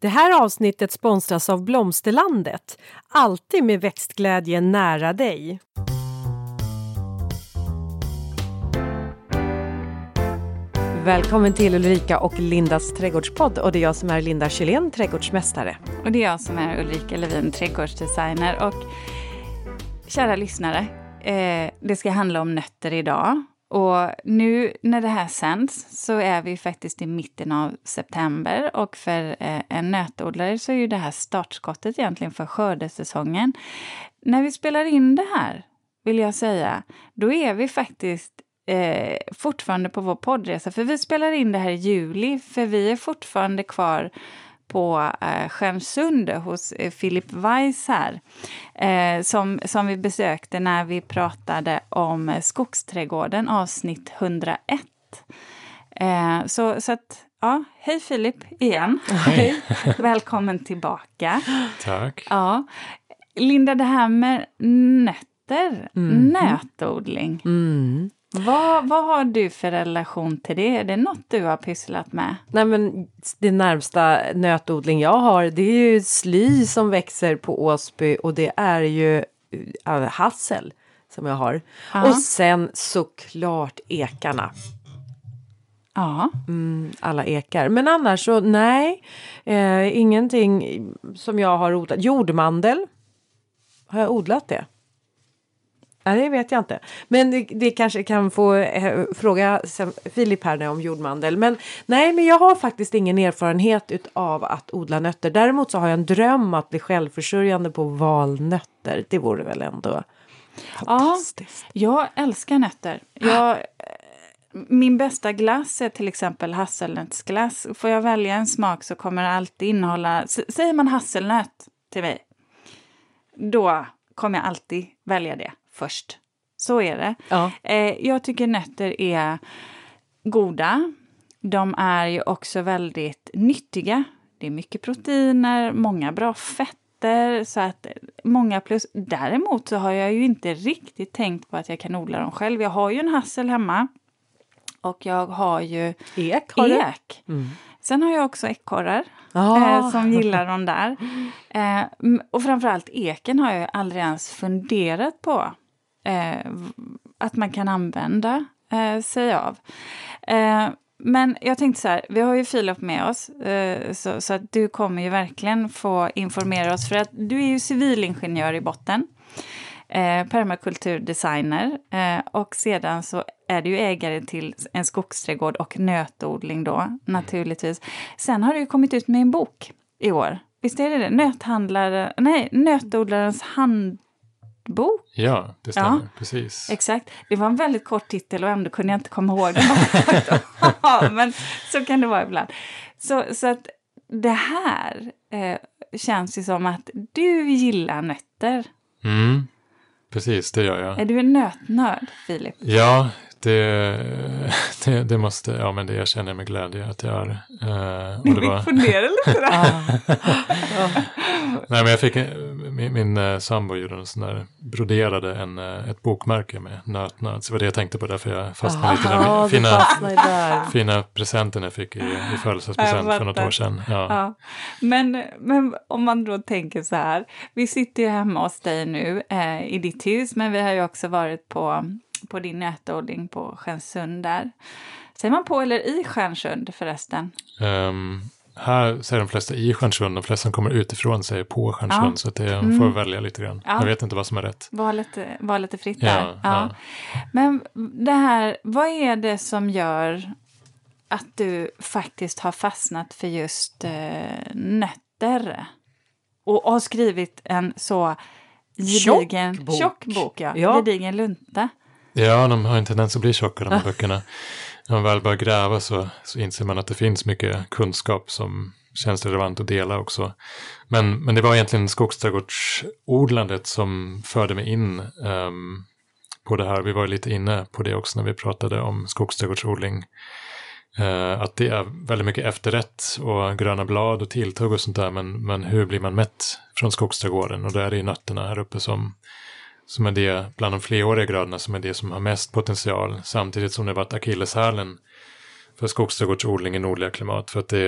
Det här avsnittet sponsras av Blomsterlandet. Alltid med växtglädje nära dig. Välkommen till Ulrika och Lindas trädgårdspodd och det är jag som är Linda Kylén, trädgårdsmästare. Och det är jag som är Ulrika Levin, trädgårdsdesigner. Och kära lyssnare, eh, det ska handla om nötter idag. Och nu när det här sänds så är vi faktiskt i mitten av september och för eh, en nötodlare så är ju det här startskottet egentligen för skördesäsongen. När vi spelar in det här, vill jag säga, då är vi faktiskt eh, fortfarande på vår poddresa. För vi spelar in det här i juli, för vi är fortfarande kvar på eh, Stjärnsund hos eh, Philip Weiss här. Eh, som, som vi besökte när vi pratade om eh, Skogsträdgården, avsnitt 101. Eh, så, så att, ja, hej Filip igen. Hej. Välkommen tillbaka. Tack. Ja. Linda, det här med nötter, Mm. nötodling. Mm. Vad, vad har du för relation till det? Är det något du har pysslat med? Nej, men det närmsta nötodling jag har det är ju sly som växer på Åsby och det är ju äh, hassel som jag har. Ja. Och sen såklart ekarna. Ja. Mm, alla ekar. Men annars så nej, eh, ingenting som jag har odlat. Jordmandel. Har jag odlat det? Nej, det vet jag inte. Men det, det kanske kan få eh, fråga Filip här nu om jordmandel. Men nej, men jag har faktiskt ingen erfarenhet av att odla nötter. Däremot så har jag en dröm att bli självförsörjande på valnötter. Det vore väl ändå fantastiskt. Jag älskar nötter. Jag, eh, min bästa glass är till exempel hasselnötsglass. Får jag välja en smak så kommer det alltid innehålla... Säger man hasselnöt till mig, då kommer jag alltid välja det först. Så är det. Ja. Eh, jag tycker nötter är goda. De är ju också väldigt nyttiga. Det är mycket proteiner, många bra fetter. Så att många plus. Däremot så har jag ju inte riktigt tänkt på att jag kan odla dem själv. Jag har ju en hassel hemma. Och jag har ju Ek har ek. Sen har jag också ekorrar Ah. eh, som gillar de där. Eh, och framförallt eken har jag aldrig ens funderat på eh, att man kan använda eh, sig av. Eh, men jag tänkte så här, vi har ju Filip med oss, eh, så, så att du kommer ju verkligen få informera oss, för att du är ju civilingenjör i botten eh, permakulturdesigner eh, och sedan så är du ju ägare till en skogsträdgård och nötodling då naturligtvis. Sen har du ju kommit ut med en bok i år. Visst är det det? Nöthandlare, nej, nötodlarens handbok. Ja, det stämmer. Ja. Precis. Exakt. Det var en väldigt kort titel och ändå kunde jag inte komma ihåg den. Men så kan det vara ibland. Så, så att det här eh, känns ju som att du gillar nötter. Mm. Precis, det gör jag. Är du en nötnörd, Filip? Ja, det, det, det måste, ja men det erkänner jag med glädje att jag är. Eh, och det var, fundera lite där. nej men jag fick, min, min eh, sambo gjorde en sån där, broderade en, eh, ett bokmärke med nötnöt. Så det var det jag tänkte på därför jag fastnade lite Ja, där. du Fina, fina presenten jag fick i, i födelsedagspresent för något år sedan. Ja. Ja. Men, men om man då tänker så här, vi sitter ju hemma hos dig nu eh, i ditt hus, men vi har ju också varit på, på din nötodling på Stjärnsund där. Säger man på eller i Stjärnsund förresten? Ehm, här säger de flesta i Stjärnsund, de flesta som kommer utifrån säger på Stjärnsund. Ja. Mm. Så att det får välja lite grann. Ja. Jag vet inte vad som är rätt. Var lite, var lite fritt Ja, där. ja. Men det här, vad är det som gör att du faktiskt har fastnat för just eh, nötter? Och har skrivit en så gedigen, Tjock bok. tjock bok ja. Ja. gedigen lunta. Ja, de har en tendens att bli tjocka de här Ah. böckerna. När man väl börjar gräva så, så inser man att det finns mycket kunskap som känns relevant att dela också. Men, men det var egentligen skogsträdgårdsodlandet som förde mig in ehm, på det här. Vi var lite inne på det också när vi pratade om skogsträdgårdsodling. Eh, att det är väldigt mycket efterrätt och gröna blad och tilltugg och sånt där. Men, men hur blir man mätt från skogsträdgården? Och då är det ju nötterna här uppe som, som är det, bland de fleråriga grödorna, som är det som har mest potential. Samtidigt som det varit akilleshälen för skogsträdgårdsodling i nordliga klimat. För att det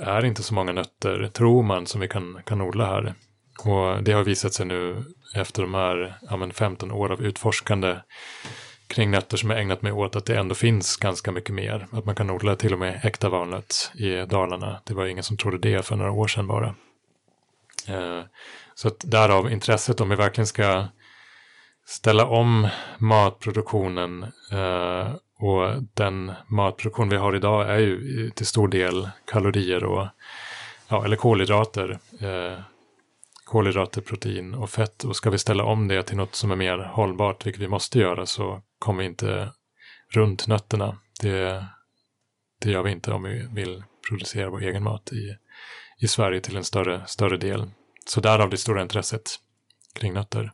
är inte så många nötter, tror man, som vi kan, kan odla här. Och det har visat sig nu efter de här ja, men 15 år av utforskande kring nötter som jag ägnat mig åt att det ändå finns ganska mycket mer. Att man kan odla till och med äkta valnöt i Dalarna. Det var ingen som trodde det för några år sedan bara. Eh, så att därav intresset om vi verkligen ska ställa om matproduktionen eh, och den matproduktion vi har idag är ju till stor del kalorier och ja, eller kolhydrater. Eh, kolhydrater, protein och fett. Och ska vi ställa om det till något som är mer hållbart, vilket vi måste göra, så kommer vi inte runt nötterna. Det, det gör vi inte om vi vill producera vår egen mat i, i Sverige till en större, större del. Så därav det stora intresset kring nötter.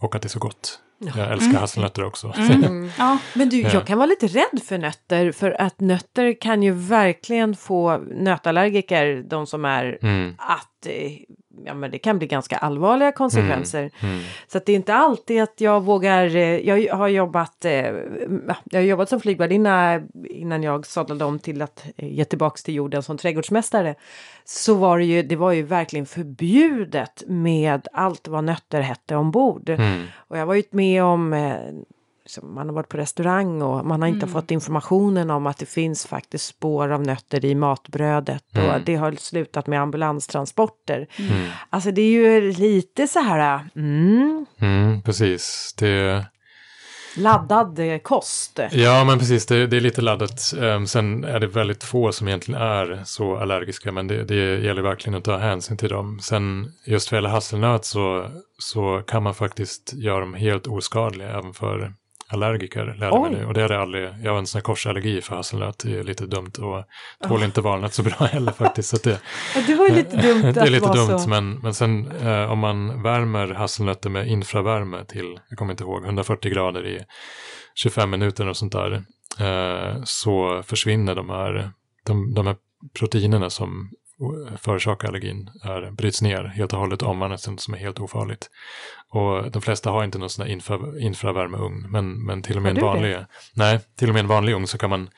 Och att det är så gott. Jag älskar mm. hasselnötter också. Mm. Ja. Men du, jag kan vara lite rädd för nötter. För att nötter kan ju verkligen få nötallergiker, de som är, mm. att eh, ja, men det kan bli ganska allvarliga konsekvenser. Mm, mm. Så att det är inte alltid att jag vågar, eh, jag har jobbat, eh, jag har jobbat som flygvärdinna innan jag sadlade om till att ge tillbaks till jorden som trädgårdsmästare. Så var det ju, det var ju verkligen förbjudet med allt vad nötter hette ombord. Mm. Och jag var ju med om liksom, man har varit på restaurang och man har inte mm. fått informationen om att det finns faktiskt spår av nötter i matbrödet mm. och det har slutat med ambulanstransporter. Mm. Alltså det är ju lite så här, mm. mm precis, det laddad eh, kost. Ja, men precis, det, det är lite laddat. Um, sen är det väldigt få som egentligen är så allergiska, men det, det gäller verkligen att ta hänsyn till dem. Sen just för hasselnöt så, så kan man faktiskt göra dem helt oskadliga även för allergiker lärde mig det. Och det hade jag aldrig, jag har en sån här korsallergi för hasselnöt, det är lite dumt och tål oh. inte valnöt så bra heller faktiskt. Så det, det var ju lite dumt Det är lite dumt, så. men, men sen eh, om man värmer hasselnötter med infravärme till, jag kommer inte ihåg, 140 grader i 25 minuter och sånt där, eh, så försvinner de här, de, de här proteinerna som förorsakar allergin är, bryts ner helt och hållet omvandlas till något som är helt ofarligt. Och de flesta har inte någon sån här infra, infravärmeugn, men, men till och med en vanlig, nej, till och med en vanlig ugn så kan man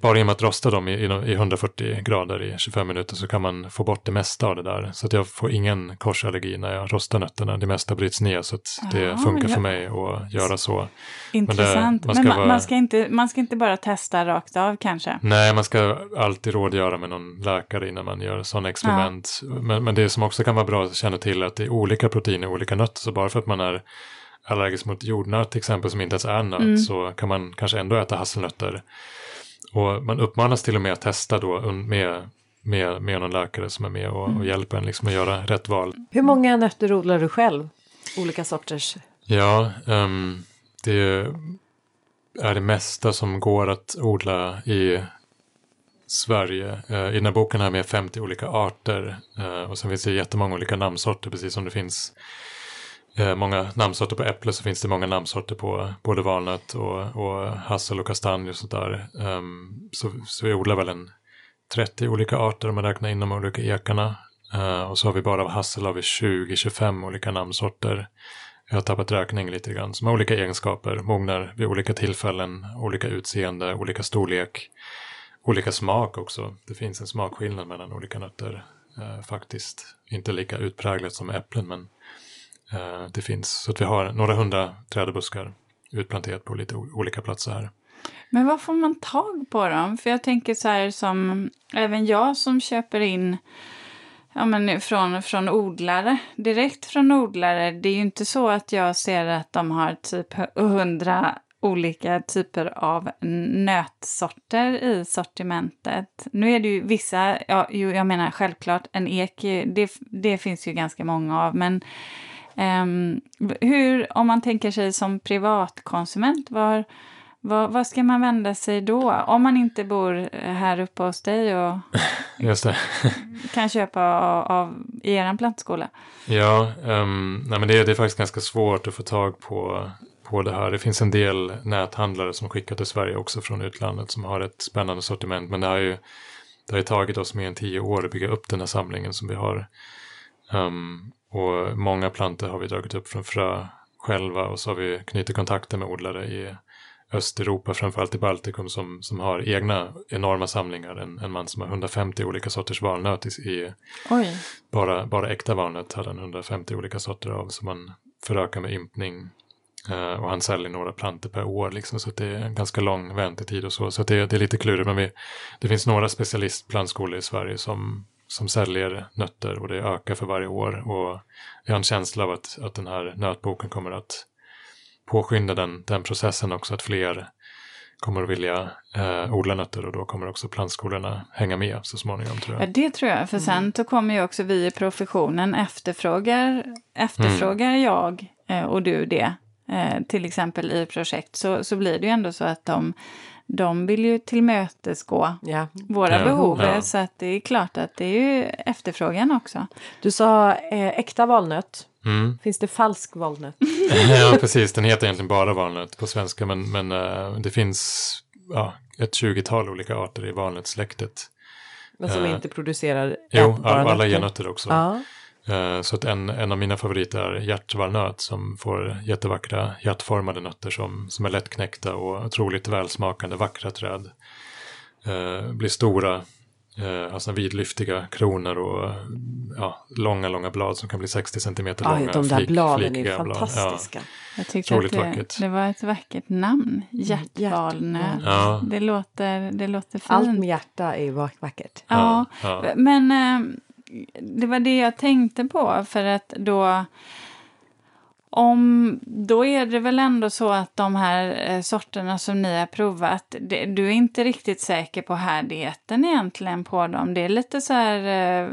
bara genom att rosta dem i, i 140 grader i 25 minuter så kan man få bort det mesta av det där. Så att jag får ingen korsallergi när jag rostar nötterna. Det mesta bryts ner så att det ah, funkar ja. för mig att göra så. Intressant. Men, det, man, ska Men man, vara... man, ska inte, man ska inte bara testa rakt av kanske? Nej, man ska alltid rådgöra med någon läkare innan man gör sådana experiment. Ja. Men, men det som också kan vara bra att känna till är att det är olika proteiner i olika nötter. Så bara för att man är allergisk mot jordnöt till exempel som inte ens är nöt mm. så kan man kanske ändå äta hasselnötter. Och man uppmanas till och med att testa då med, med, med någon läkare som är med och, och mm. hjälper en liksom att göra rätt val. Hur många nötter odlar du själv? Olika sorters? Ja, um, det är det mesta som går att odla i Sverige. Uh, I den här boken har jag med 50 olika arter uh, och sen finns det jättemånga olika namnsorter precis som det finns eh, många namnsorter på äpple så finns det många namnsorter på både valnöt och, och hassel och kastanj och sådär. Um, ehm, så, så vi odlar väl en 30 olika arter om man räknar in de olika ekarna. Uh, och så har vi bara av hassel har vi 20-25 olika namnsorter. Jag har tappat räkning lite grann, som har olika egenskaper, mognar vid olika tillfällen, olika utseende, olika storlek, olika smak också. Det finns en smakskillnad mellan olika nötter uh, faktiskt. Inte lika utpräglat som äpplen, men Eh, det finns. Så att vi har några hundra träd och buskar utplanterat på lite olika platser här. Men vad får man tag på dem? För jag tänker så här som även jag som köper in ja, men från, från odlare, direkt från odlare. Det är ju inte så att jag ser att de har typ hundra olika typer av nötsorter i sortimentet. Nu är det ju vissa, ja, jag menar självklart en ek, det, det finns ju ganska många av, men hur, om man tänker sig som privatkonsument, var, var, var, ska man vända sig då? Om man inte bor här uppe hos dig och kan köpa av, av, i er plantskola? Ja, um, nej men det, det, är faktiskt ganska svårt att få tag på, på det här. Det finns en del näthandlare som skickar till Sverige också från utlandet som har ett spännande sortiment. Men det har ju, det har ju tagit oss mer än tio år att bygga upp den här samlingen som vi har. Um, och många plantor har vi dragit upp från frö själva och så har vi knutit kontakter med odlare i Östeuropa, framförallt i Baltikum, som, som har egna enorma samlingar. En, en man som har 150 olika sorters valnöt i, i bara, bara äkta valnöt hade han 150 olika sorter av som man förökar med ympning. Eh, och han säljer några planter per år, liksom, så det är en ganska lång väntetid och så. Så det, det är lite klurigt, men vi, det finns några specialistplantskolor i Sverige som, som säljer nötter och det ökar för varje år. Och jag har en känsla av att, att den här nötboken kommer att påskynda den, den processen också, att fler kommer att vilja eh, odla nötter och då kommer också plantskolorna hänga med så småningom tror Ja, jag. det tror jag. För sen så kommer ju också vi i professionen efterfrågar, efterfrågar Mm. jag eh, och du det, eh, till exempel i projekt, så, så blir det ju ändå så att de, de vill ju tillmötesgå Ja. våra Ja, behov. ja. Så att det är klart att det är ju efterfrågan också. Du sa eh, äkta valnöt. Mm. Finns det falsk valnöt? ja, precis. Den heter egentligen bara valnöt på svenska, men, men eh, det finns ja, ett tjugotal olika arter i valnötssläktet. Men som Eh, inte producerar Jo, alla ger nötter också. Ja. Eh, Så att en, en av mina favoriter är hjärtvalnöt som får jättevackra hjärtformade nötter som, som är lättknäckta och otroligt välsmakande, vackra träd. Eh, blir stora, eh, har såna vidlyftiga kronor och ja, långa, långa blad som kan bli 60 centimeter Ja, långa. de där flik- bladen är blad. fantastiska. Jag tyckte Otroligt att det, vackert. det var ett vackert namn. Hjärtvalnöt. hjärtvalnöt. Ja. Det, låter, det låter fint. Allt med hjärta är vackert. Ja, Ja, ja. men eh, det var det jag tänkte på för att då om, då är det väl ändå så att de här eh, sorterna som ni har provat, det, du är inte riktigt säker på härdigheten egentligen på dem. Det är lite så här eh,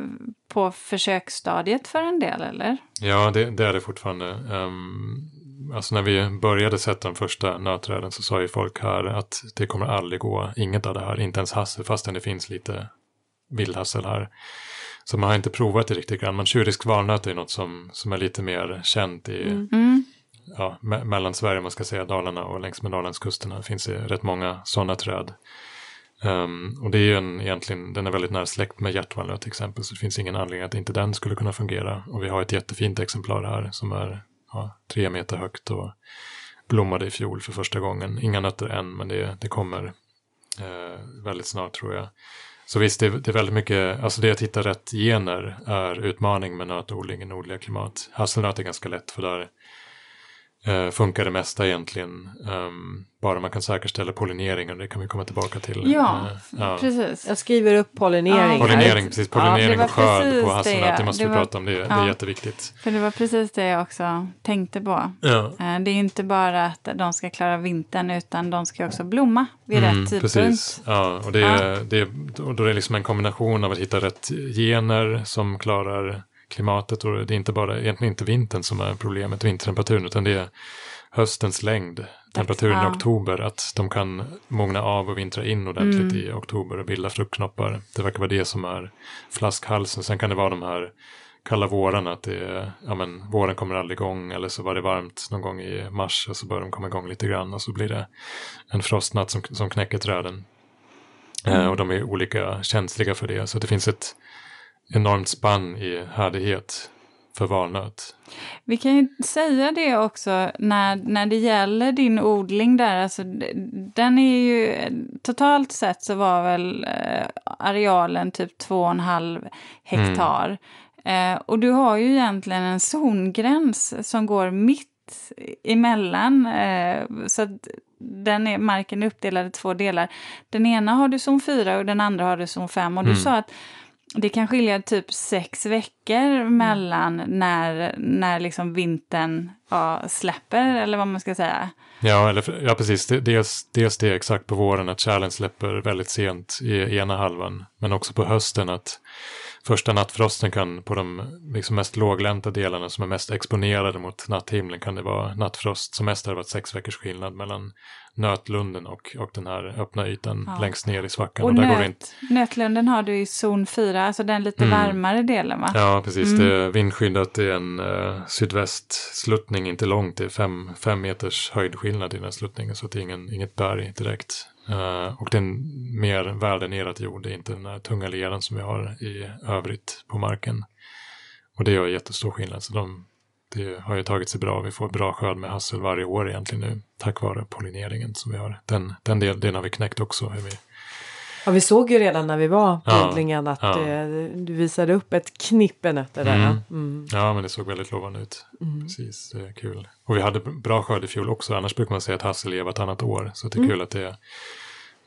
på försöksstadiet för en del, eller? Ja, det, det är det fortfarande. Um, alltså när vi började sätta de första nötträden så sa ju folk här att det kommer aldrig gå, inget av det här, inte ens hassel, fastän det finns lite vildhassel här. Så man har inte provat det riktigt grann. Manchurisk valnöt är något som, som är lite mer känt i Mm. ja, me mellan Sverige, man ska säga Dalarna och längs med Norrlandskusterna. Det finns rätt många sådana träd. Ehm, och det är ju en, egentligen, den är väldigt nära släkt med hjärtvalnöt till exempel, så det finns ingen anledning att inte den skulle kunna fungera. Och vi har ett jättefint exemplar här som är ja, tre meter högt och blommade i fjol för första gången. Inga nötter än, men det, det kommer eh, väldigt snart tror jag. Så visst, det, det är väldigt mycket, alltså det att hitta rätt gener är utmaning med nötodling i nordliga klimat. Hasselnöt är ganska lätt för där eh, funkar det mesta egentligen. Ehm, bara man kan säkerställa pollineringen, det kan vi komma tillbaka till. Ja, Eh, ja. precis. Jag skriver upp pollinering. Ja. Pollinering, precis, pollinering var och skörd på hasselnöt, det. måste Det vi var- prata om, det, det är ja. jätteviktigt. För det var precis det jag också tänkte på. Ja. Eh, Det är inte bara att de ska klara vintern utan de ska också blomma vid Mm, rätt tidpunkt. Precis. Ja, och det Ja. är, det är, och då är det liksom en kombination av att hitta rätt gener som klarar klimatet och det är inte bara, egentligen inte vintern som är problemet, vintertemperaturen, utan det är höstens längd, temperaturen i Ja. oktober, att de kan mogna av och vintra in ordentligt Mm. i oktober och bilda fruktknoppar. Det verkar vara det som är flaskhalsen. Sen kan det vara de här kalla vårarna, att det är, ja men våren kommer aldrig igång eller så var det varmt någon gång i mars och så börjar de komma igång lite grann och så blir det en frostnatt som, som knäcker träden. Eh, och de är olika känsliga för det, så det finns ett enormt spann i härdighet för valnöt. Vi kan ju säga det också när, när det gäller din odling där. Alltså, den är ju totalt sett så var väl eh, arealen typ 2,5 hektar. Eh, och du har ju egentligen en zongräns som går mitt emellan. Eh, så att den är, marken är uppdelad i två delar. Den ena har du zon 4 och den andra har du zon 5. Och du Mm. sa att det kan skilja typ sex veckor mellan när, när liksom vintern ja, släpper, eller vad man ska säga. Ja, eller, ja precis. Dels, dels det exakt på våren att kärlen släpper väldigt sent i ena halvan. Men också på hösten att första nattfrosten kan på de liksom mest låglänta delarna som är mest exponerade mot natthimlen kan det vara nattfrost. Som mest har det varit sex veckors skillnad mellan nötlunden och, och den här öppna ytan Ja. längst ner i svackan. Och Och där går det inte, nöt, nötlunden har du i zon 4, alltså den lite Mm. varmare delen va? Ja, precis. Mm. Det är vindskyddat. Det är en uh, sydvästsluttning, inte långt. Det är fem, fem meters höjdskillnad i den här sluttningen. Så det är ingen, inget berg direkt. Eh, och det är en mer väldränerad jord. Det är inte den här tunga leran som vi har i övrigt på marken. Och det gör jättestor skillnad. Så de, det har ju tagit sig bra. Vi får bra skörd med hassel varje år egentligen nu. Tack vare pollineringen som vi har. Den, den del, den har vi knäckt också. Hur vi, Ja, vi såg ju redan när vi var på Ja, odlingen att ja. eh, du visade upp ett knippe nötter där. Mm. Mm. ja, men det såg väldigt lovande ut. Precis, det är kul. Och vi hade bra skörd i fjol också. Annars brukar man säga att hassel är vartannat år. Så det är kul att det,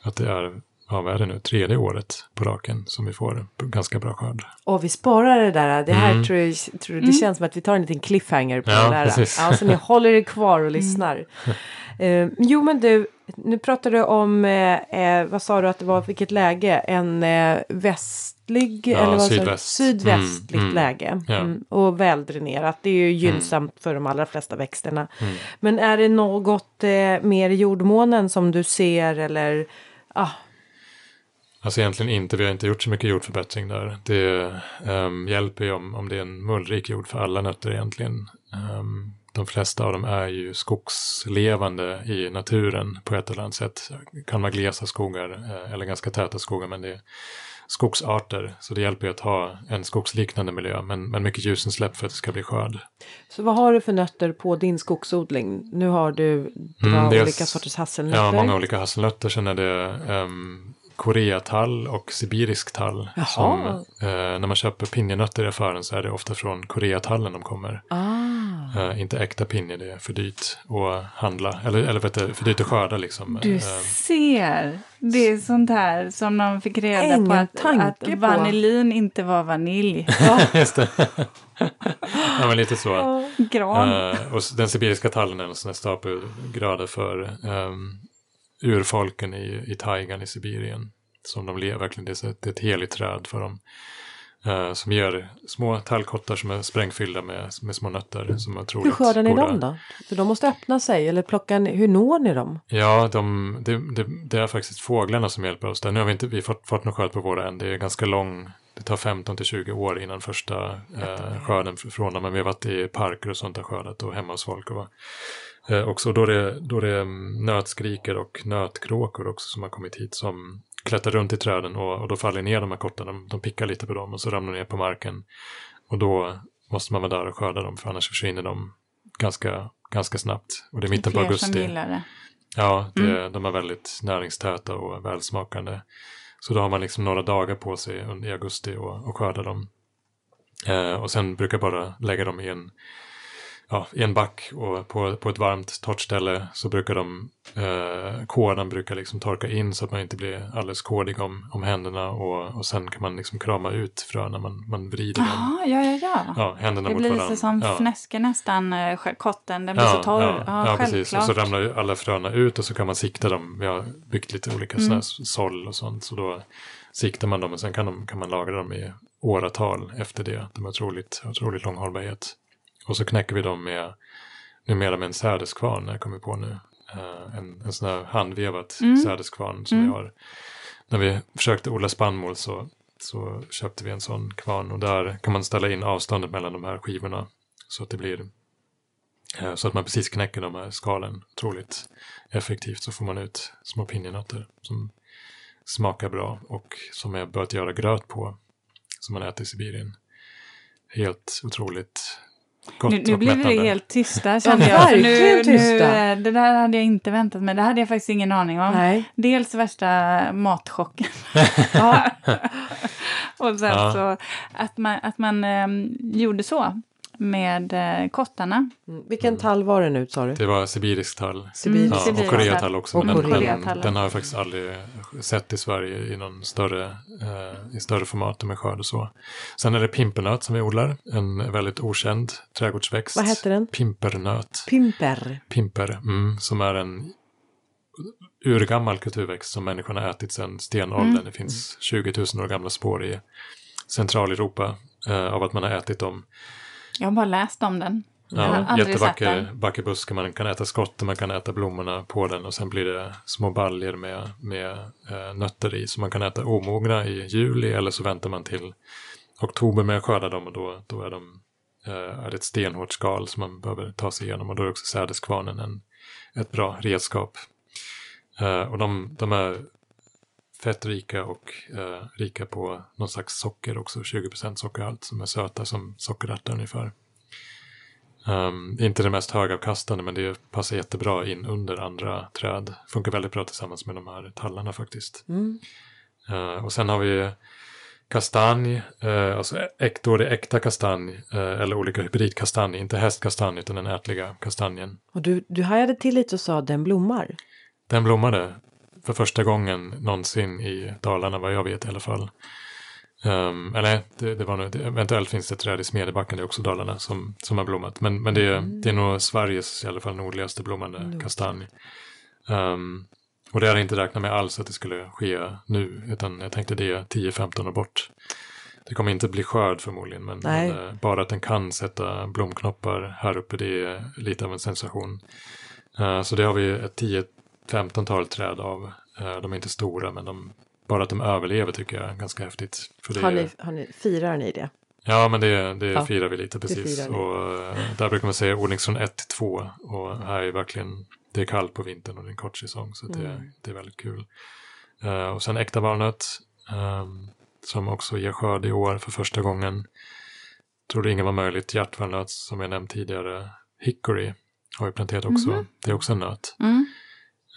att det är, ja, vad är det nu, tredje året på raken som vi får ganska bra skörd. Och vi sparar det där. Det här Mm. tror jag, tror det känns som att vi tar en liten cliffhanger på Ja, det där. precis. Ja, så ni håller er kvar och lyssnar. Eh, jo men du, nu pratar du om, eh, eh, vad sa du att det var, vilket läge? En eh, västlig, Ja, eller vad sa du? sydväst. sydvästligt Mm, mm. läge. Ja. Mm, och väldränerat. Det är ju gynnsamt för de allra flesta växterna. Mm. Men är det något eh, mer i jordmånen som du ser eller ah, Alltså egentligen inte, vi har inte gjort så mycket jordförbättring där. Det ehm, hjälper ju om, om det är en mullrik jord för alla nötter egentligen. Ehm, de flesta av dem är ju skogslevande i naturen på ett eller annat sätt. Det kan vara glesa skogar eh, eller ganska täta skogar men det är skogsarter. Så det hjälper ju att ha en skogsliknande miljö men, men mycket ljusinsläpp för att det ska bli skörd. Så vad har du för nötter på din skogsodling? Nu har du Mm, olika sorters hasselnötter. Ja, många olika hasselnötter. Sen är det um, koreatall och sibirisk tall. Jaha. Som, eh, när man köper pinjenötter i affären så är det ofta från koreatallen de kommer. Ah. Eh, inte äkta pinje, det är för dyrt att handla. Eller, eller vet du, för dyrt att skörda liksom. Du Eh, ser, det är sånt här som de fick reda Ingen på att, att på. vanillin inte var vanilj. just det. ja, men lite så. Gran. Eh, och den sibiriska tallen är en sån här stapelgröda för um, urfolken i, i taigan i Sibirien. Som de lever, verkligen, det är, ett, ett heligt träd för dem. Eh, som ger små tallkottar som är sprängfyllda med, med små nötter som är otroligt Hur skördar ni goda. dem då? För de måste öppna sig eller plocka hur når ni dem? Ja, de, det, det, det är faktiskt fåglarna som hjälper oss där. Nu har vi inte vi fått, fått någon skörd på våra än. Det är ganska lång, det tar 15 till 20 år innan första eh, skörden från dem. Men vi har varit i parker och sånt och skördat och hemma hos folk. Och, eh, också då det, då det är mm, nötskriker och nötkråkor också som har kommit hit som klättrar runt i träden och, och då faller ner de här kottarna. De, de pickar lite på dem och så ramlar de ner på marken. Och då måste man vara där och skörda dem för annars försvinner de ganska, ganska snabbt. Och det är mitten på Fler som augusti. gillar det. Ja, det, Mm. de är väldigt näringstäta och välsmakande. Så då har man liksom några dagar på sig under i augusti och, och skörda dem. Eh, och sen brukar jag bara lägga dem i en, ja, i en back och på, på ett varmt torrt ställe så brukar de, eh, kådan brukar liksom torka in så att man inte blir alldeles kådig om, om händerna och, och sen kan man liksom krama ut fröna, man, man vrider dem. Jaha, ja, ja, ja. Ja, händerna Det mot blir varandra. lite som ja. fnäske nästan, eh, kotten, den blir så torr. Ja, Ja, ja precis. Och så ramlar alla fröna ut och så kan man sikta dem. Vi har byggt lite olika Mm. sådana såll och sånt. Så då siktar man dem och sen kan, de, kan man lagra dem i åratal efter det. De har otroligt, otroligt lång hållbarhet. Och så knäcker vi dem med, numera med en sädeskvarn, när jag kommer på nu. Eh, en, en sån här handvevat Mm. sädeskvarn som vi har. När vi försökte odla spannmål så, så köpte vi en sån kvarn och där kan man ställa in avståndet mellan de här skivorna. Så att det blir Eh, Så att man precis knäcker de här skalen otroligt effektivt så får man ut små pinjenötter som smakar bra och som jag börjat göra gröt på som man äter i Sibirien. Helt otroligt Nu, nu blev vi mättande. helt tysta kände jag. Nu, nu, det där hade jag inte väntat mig. Det hade jag faktiskt ingen aning om. Nej. Dels värsta matchocken. Och sen Ja. så att man, att man ehm, gjorde så med eh, kottarna. Mm. Vilken tall var det nu sa du? Det var sibirisk tall. Sibirisk. Ja, och koreatall också. Och men den, den, den har jag faktiskt aldrig sett i Sverige i någon större, eh, i större format med skörd och så. Sen är det pimpernöt som vi odlar. En väldigt okänd trädgårdsväxt. Vad heter den? Pimpernöt. Pimper. Pimper, mm, som är en urgammal kulturväxt som människorna har ätit sedan stenåldern. Mm. Det finns 20 000 år gamla spår i Centraleuropa eh, av att man har ätit dem. Jag har bara läst om den. Ja, jättevacker vacker buske, man kan äta skotten, man kan äta blommorna på den och sen blir det små baljor med, med eh, nötter i. Så man kan äta omogna i juli eller så väntar man till oktober med att skörda dem och då, då är, de, eh, är det ett stenhårt skal som man behöver ta sig igenom och då är också sädeskvarnen en, ett bra redskap. Eh, och de, de är fettrika och eh, rika på någon slags socker också, 20% sockerhalt som är söta som sockerärtor ungefär. Um, inte det mest högavkastande men det passar jättebra in under andra träd. Funkar väldigt bra tillsammans med de här tallarna faktiskt. Mm. Uh, och sen har vi kastanj, uh, alltså äk, då det är äkta kastanj uh, eller olika hybridkastanj, inte hästkastanj utan den ätliga kastanjen. Och du, du hajade till lite och sa den blommar. Den blommade för första gången någonsin i Dalarna vad jag vet i alla fall. Um, eller det, det var nog, eventuellt finns det ett träd i Smedjebacken, det är också Dalarna som, som har blommat. Men, men det, Mm. det är nog Sveriges i alla fall nordligaste blommande kastanj. Um, och det hade jag inte räknat med alls att det skulle ske nu, utan jag tänkte det är 10-15 år bort. Det kommer inte bli skörd förmodligen, men, men eh, bara att den kan sätta blomknoppar här uppe, det är lite av en sensation. Eh, så det har vi ett 10-15-tal träd av. Eh, de är inte stora, men de, bara att de överlever tycker jag är ganska häftigt. För det Har ni, har ni, firar ni det? Ja, men det, det Ja, firar vi lite precis. Och eh, där brukar man säga odlingssäsong 1 till 2. Och här är verkligen, det är kallt på vintern och det är en kort säsong. Så det, Mm. det är väldigt kul. Eh, och sen äkta valnöt. ehm, som också ger skörd i år för första gången. Trodde ingen var möjligt. Hjärtvalnöt som jag nämnt tidigare. Hickory har vi planterat också. Mhm. Det är också en nöt. Mm.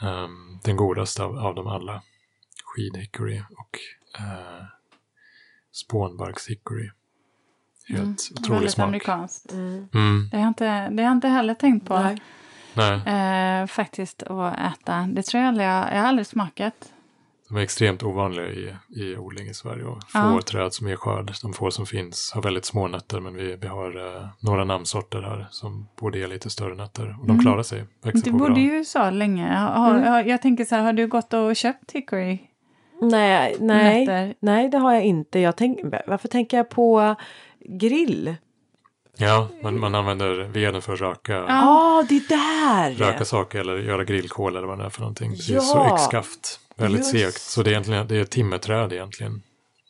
Ehm, den godaste av, av dem alla. Skidhickory och uh, spånbarkshickory. Helt Mm. otrolig Väldigt smak. amerikanskt. Mm. Mm, Det har, jag inte, det har jag inte heller tänkt på. Nej. nej, Eh, faktiskt att äta. Det tror jag aldrig jag, jag har aldrig smakat. De är extremt ovanliga i, i odling i Sverige. Och få Ja. träd som ger skörd. De få som finns har väldigt små nötter men vi, vi har eh, några namnsorter här som borde ge lite större nötter. Och de Mm. klarar sig. Du bodde i USA länge. Har, Mm. har, jag tänker så här, har du gått och köpt hickory? Nej, nej, Nötter? nej, det har jag inte. Jag tänk, varför tänker jag på grill? Ja, man, man använder veden för att röka, Ja, ah, det där! röka saker eller göra grillkol eller vad det är för någonting. Precis, Ja. så yxskaft. Väldigt Just. segt. Så det är egentligen det är ett timmerträd egentligen.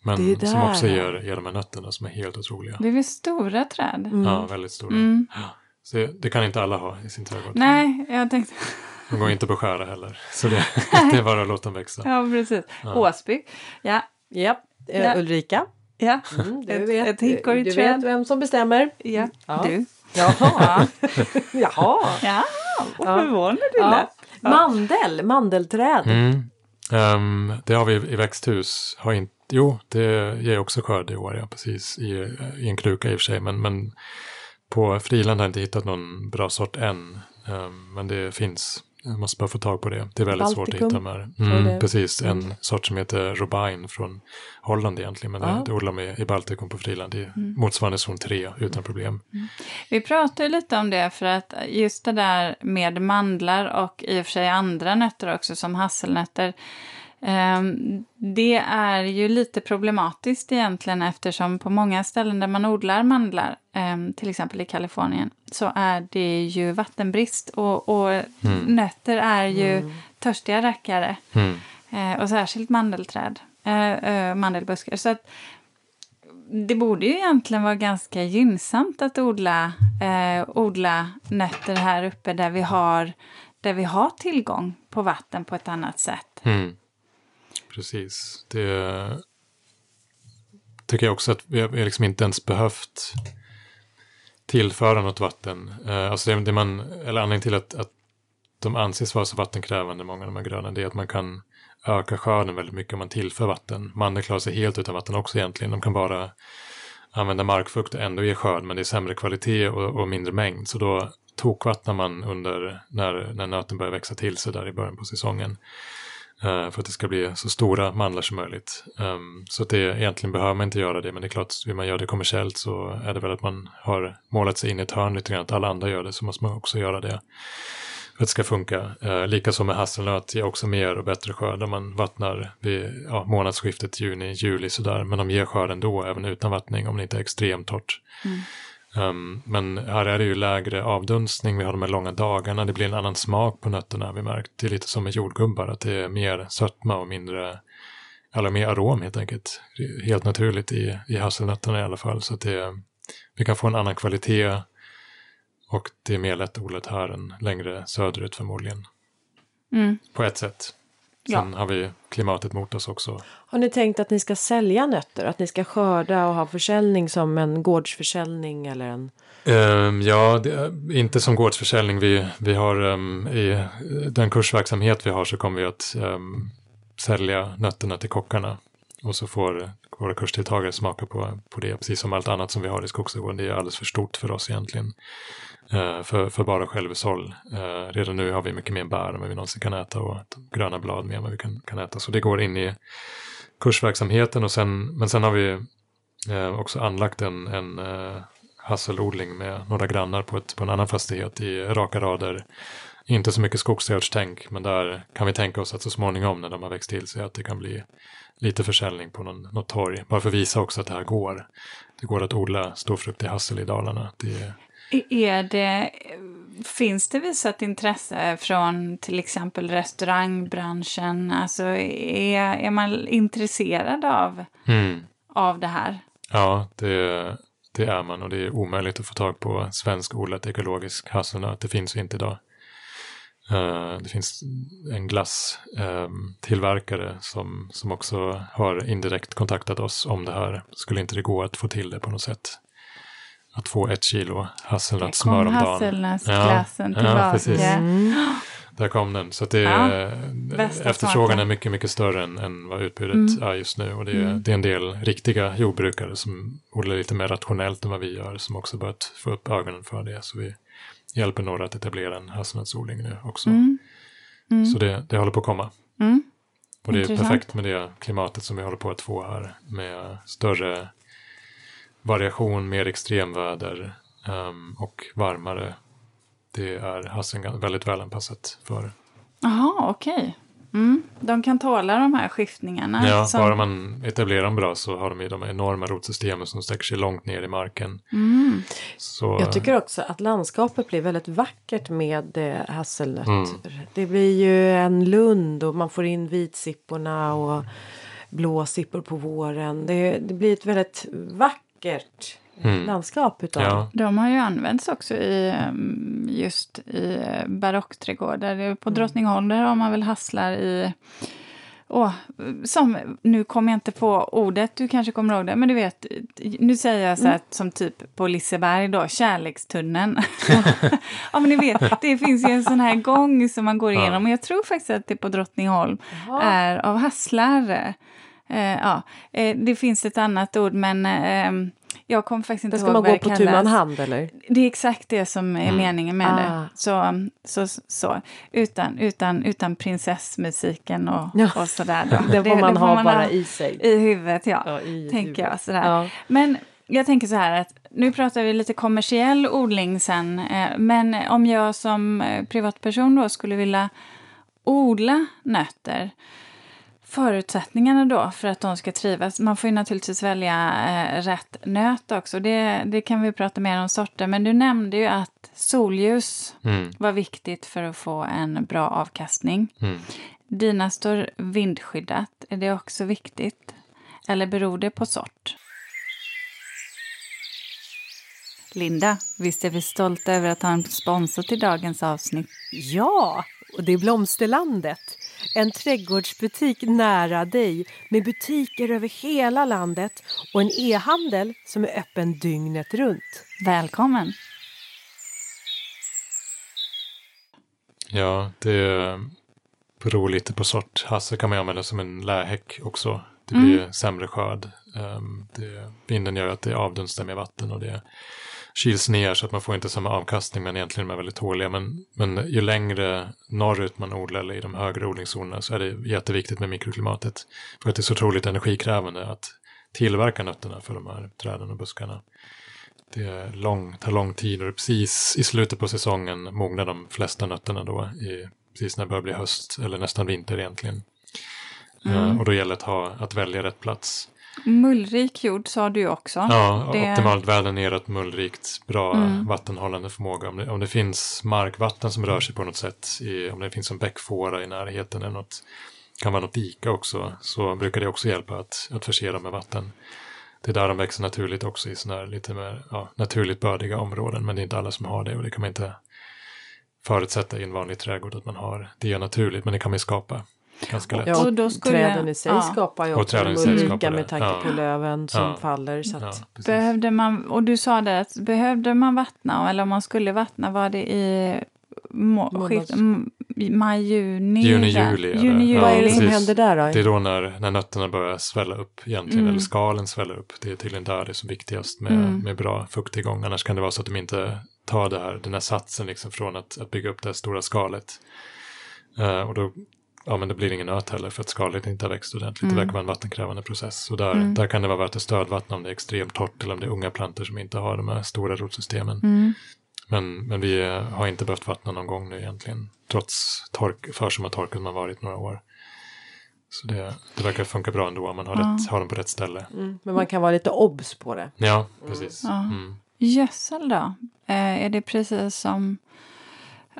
Men Det som också ger, ger de här nötterna som är helt otroliga. Det är väl stora träd? Mm. Ja, väldigt stora. Mm. Ja. Så det, det kan inte alla ha i sin trädgård. Nej, jag tänkte... De går inte att beskära heller. Så det, det är bara att låta dem växa. Ja, precis. Åsby. Ja, Japp, eh, Ja. Ulrika. ja. Mm, du Ett- vet, ett hickory du vet vem som bestämmer. ja. Ja. Du. Jaha, Ja, jaha. ja. vad Ja. förvånad du Ja. Mandel, mandelträd. Mm. Um, det har vi i växthus. Har inte, jo, det ger också skörd i år, ja, precis. I, I en kruka i och för sig. Men, men på friland har jag inte hittat någon bra sort än. Um, men det finns. Jag måste bara få tag på det. Det är väldigt svårt att Baltikum, hitta du Mm, det? precis, en Mm. sort som heter Robine från Holland egentligen. Men Ja. det, det odlar man i Baltikum på friland. Det är motsvarande zon 3 utan problem. Vi pratade lite om det för att just det där med mandlar och i och för sig andra nötter också som hasselnötter. Ehm, det är ju lite problematiskt egentligen eftersom på många ställen där man odlar mandlar, ehm, till exempel i Kalifornien, så är det ju vattenbrist och, och nötter är ju törstiga rackare. Mm. Eh, och särskilt mandelträd, eh, eh, mandelbuskar. Så att det borde ju egentligen vara ganska gynnsamt att odla, eh, odla nötter här uppe där vi, har, där vi har tillgång på vatten på ett annat sätt. Mm. Precis. Det tycker jag också att vi har liksom inte ens behövt tillföra något vatten. Eh, alltså det, det man, eller anledningen till att, att de anses vara så vattenkrävande, många av de här gröna, det är att man kan öka skörden väldigt mycket om man tillför vatten. Mandel klarar sig helt utan vatten också egentligen. De kan bara använda markfukt och ändå ge skörd, men det är sämre kvalitet och, och mindre mängd. Så då tokvattnar man under när, när nöten börjar växa till sig där i början på säsongen. Eh, för att det ska bli så stora mandlar som möjligt. Um, så att det egentligen behöver man inte göra det, men det är klart, vill man göra det kommersiellt så är det väl att man har målat sig in i ett hörn lite grann, att alla andra gör det, så måste man också göra det. För att det ska funka. Eh, uh, Likaså med hasselnöt, ger också mer och bättre skörd om man vattnar vid ja, månadsskiftet juni, juli sådär, men de ger skörd ändå, även utan vattning, om det inte är extremt torrt. Mm. Um, men här är det ju lägre avdunstning, vi har de här långa dagarna, det blir en annan smak på nötterna har vi märkt. Det är lite som med jordgubbar, att det är mer sötma och mindre, eller mer arom helt enkelt. Helt naturligt i, i hasselnötterna i alla fall, så att det, vi kan få en annan kvalitet och det är mer lättodlat här än längre söderut förmodligen. Mm. På ett sätt. Sen har vi klimatet mot oss också. Har ni tänkt att ni ska sälja nötter? Att ni ska skörda och ha försäljning som en gårdsförsäljning eller en... Um, ja, inte som gårdsförsäljning. Vi, vi har um, i den kursverksamhet vi har så kommer vi att um, sälja nötterna till kockarna. Och så får våra kursdeltagare smaka på, på det, precis som allt annat som vi har i skogsträdgården. Det är alldeles för stort för oss egentligen. Eh, för, för bara självhushåll. Eh, redan nu har vi mycket mer bär än vad vi någonsin kan äta och gröna blad mer än vad vi kan, kan äta. Så det går in i kursverksamheten och sen, men sen har vi eh, också anlagt en, en hasselodling med några grannar på, ett, på en annan fastighet i raka rader. Inte så mycket skogsträdgårdstänk, men där kan vi tänka oss att så småningom när de har växt till sig att det kan bli lite försäljning på någon, något torg. Bara för att visa också att det här går. Det går att odla storfruktig hassel i Dalarna. Det... Är det, finns det visat intresse från till exempel restaurangbranschen? Alltså är, är man intresserad av, mm. av det här? Ja, det, det är man och det är omöjligt att få tag på svensk odlat ekologisk hasselnöt. Det finns ju inte idag. Uh, det finns en glasstillverkare ehm, uh, som, som också har indirekt kontaktat oss om det här. Skulle inte det gå att få till det på något sätt? Att få ett kilo hasselnötssmör om dagen. hasselnötsglassen ja, tillbaka. Ja, precis. Mm. Där kom den. Så det, ja, efterfrågan är mycket, mycket större än, än vad utbudet mm. är just nu. Och det är, mm. det är en del riktiga jordbrukare som odlar lite mer rationellt än vad vi gör som också börjat få upp ögonen för det. Så vi hjälper några att etablera en hasselnötsodling nu också. Mm. Mm. Så det, det håller på att komma. Mm. Och det är Intressant. perfekt med det klimatet som vi håller på att få här. Med större variation, mer extremväder um, och varmare det är Hasseln väldigt välanpassat för. Jaha, okej. Okay. Mm, de kan tåla de här skiftningarna. Ja, som... bara man etablerar dem bra så har de ju de enorma rotsystemen som sträcker sig långt ner i marken. Mm. Så... Jag tycker också att landskapet blir väldigt vackert med eh, hasselnötter. Mm. Det blir ju en lund och man får in vitsipporna och blåsippor på våren. Det, det blir ett väldigt vackert mm. landskap utav ja. De har ju använts också i mm, just i barockträdgårdar. På mm. Drottningholm där har man väl hasslar i Oh, som, nu kommer jag inte på ordet, du kanske kommer ihåg det, men du vet, nu säger jag så här mm. som typ på Liseberg då, kärlekstunneln. ja men ni vet, det finns ju en sån här gång som man går igenom, ja. och jag tror faktiskt att det på Drottningholm Jaha. är av hasslar. Eh, ja, eh, det finns ett annat ord men eh, jag kommer faktiskt inte ihåg vad det kallas. Ska man gå på tu man hand eller? Det är exakt det som är mm. meningen med ah. det. Så, så, så. Utan, utan, utan prinsessmusiken och, ja. och sådär. Då. det får man det, ha man bara ha i sig. I huvudet, ja. ja i tänker huvudet. jag. Sådär. Ja. Men jag tänker så här att nu pratar vi lite kommersiell odling sen. Eh, men om jag som eh, privatperson då skulle vilja odla nötter förutsättningarna då för att de ska trivas? Man får ju naturligtvis välja eh, rätt nöt också. Det, det kan vi prata mer om sorter. Men du nämnde ju att solljus mm. var viktigt för att få en bra avkastning. Mm. Dina står vindskyddat. Är det också viktigt? Eller beror det på sort? Linda, visst är vi stolta över att ha en sponsor till dagens avsnitt? Ja, och det är Blomsterlandet. En trädgårdsbutik nära dig med butiker över hela landet och en e-handel som är öppen dygnet runt. Välkommen! Ja, det beror lite på sort. Hasse kan man använda som en lähäck också. Det blir mm. sämre skörd. Um, det, vinden gör att det avdunstar med vatten och det kyls ner så att man får inte samma avkastning men egentligen är de väldigt tåliga. Men, men ju längre norrut man odlar eller i de högre odlingszonerna så är det jätteviktigt med mikroklimatet. För att det är så otroligt energikrävande att tillverka nötterna för de här träden och buskarna. Det är lång, tar lång tid och precis i slutet på säsongen mognar de flesta nötterna då, i, precis när det börjar bli höst eller nästan vinter egentligen. Mm. Uh, och då gäller det att, ha, att välja rätt plats. Mullrik jord sa du också. Ja, det... optimalt vädernerat, mullrikt, bra mm. vattenhållande förmåga. Om det, om det, finns markvatten som rör sig på något sätt, i, om det finns en bäckfåra i närheten eller något, kan vara något dika också, så brukar det också hjälpa att, att förse dem med vatten. Det är där de växer naturligt också i sådana här lite mer ja, naturligt bördiga områden, men det är inte alla som har det och det kan man inte förutsätta i en vanlig trädgård att man har. Det är naturligt, men det kan man ju skapa. Lätt. Ja, Och då och skulle- träden i sig ja. skapar ju Och också det. med tanke Ja. på löven som Ja. faller. Så att, Ja. Behövde man, och du sa det, att behövde man vattna, eller om man skulle vattna, var det i må, skift, maj, juni? Juni, juli. Juni, Ja, Vad är det juli. som händer där då? Det är då när, när nötterna börjar svälla upp egentligen, Mm. eller skalen sväller upp. Det är tydligen där det är som viktigast med, Mm. med bra fukttillgång. Annars kan det vara så att de inte tar det här, den här satsen liksom från att, att bygga upp det här stora skalet. Eh, och då, ja, men det blir ingen nöt heller för att skalet inte har växt ordentligt. Mm. Det verkar vara en vattenkrävande process. Och där, Mm. där kan det vara värt att stödvattna om det är extremt torrt eller om det är unga plantor som inte har de här stora rotsystemen. Mm. Men, men vi eh, har inte behövt vattna någon gång nu egentligen. Trots tork, försommartorken som har varit några år. Så det, det verkar funka bra ändå om man har, Ja. rätt, har dem på rätt ställe. Mm, men man kan vara lite obs på det. Ja, precis. Ja. Mm. Gödsel då? Eh, är det precis som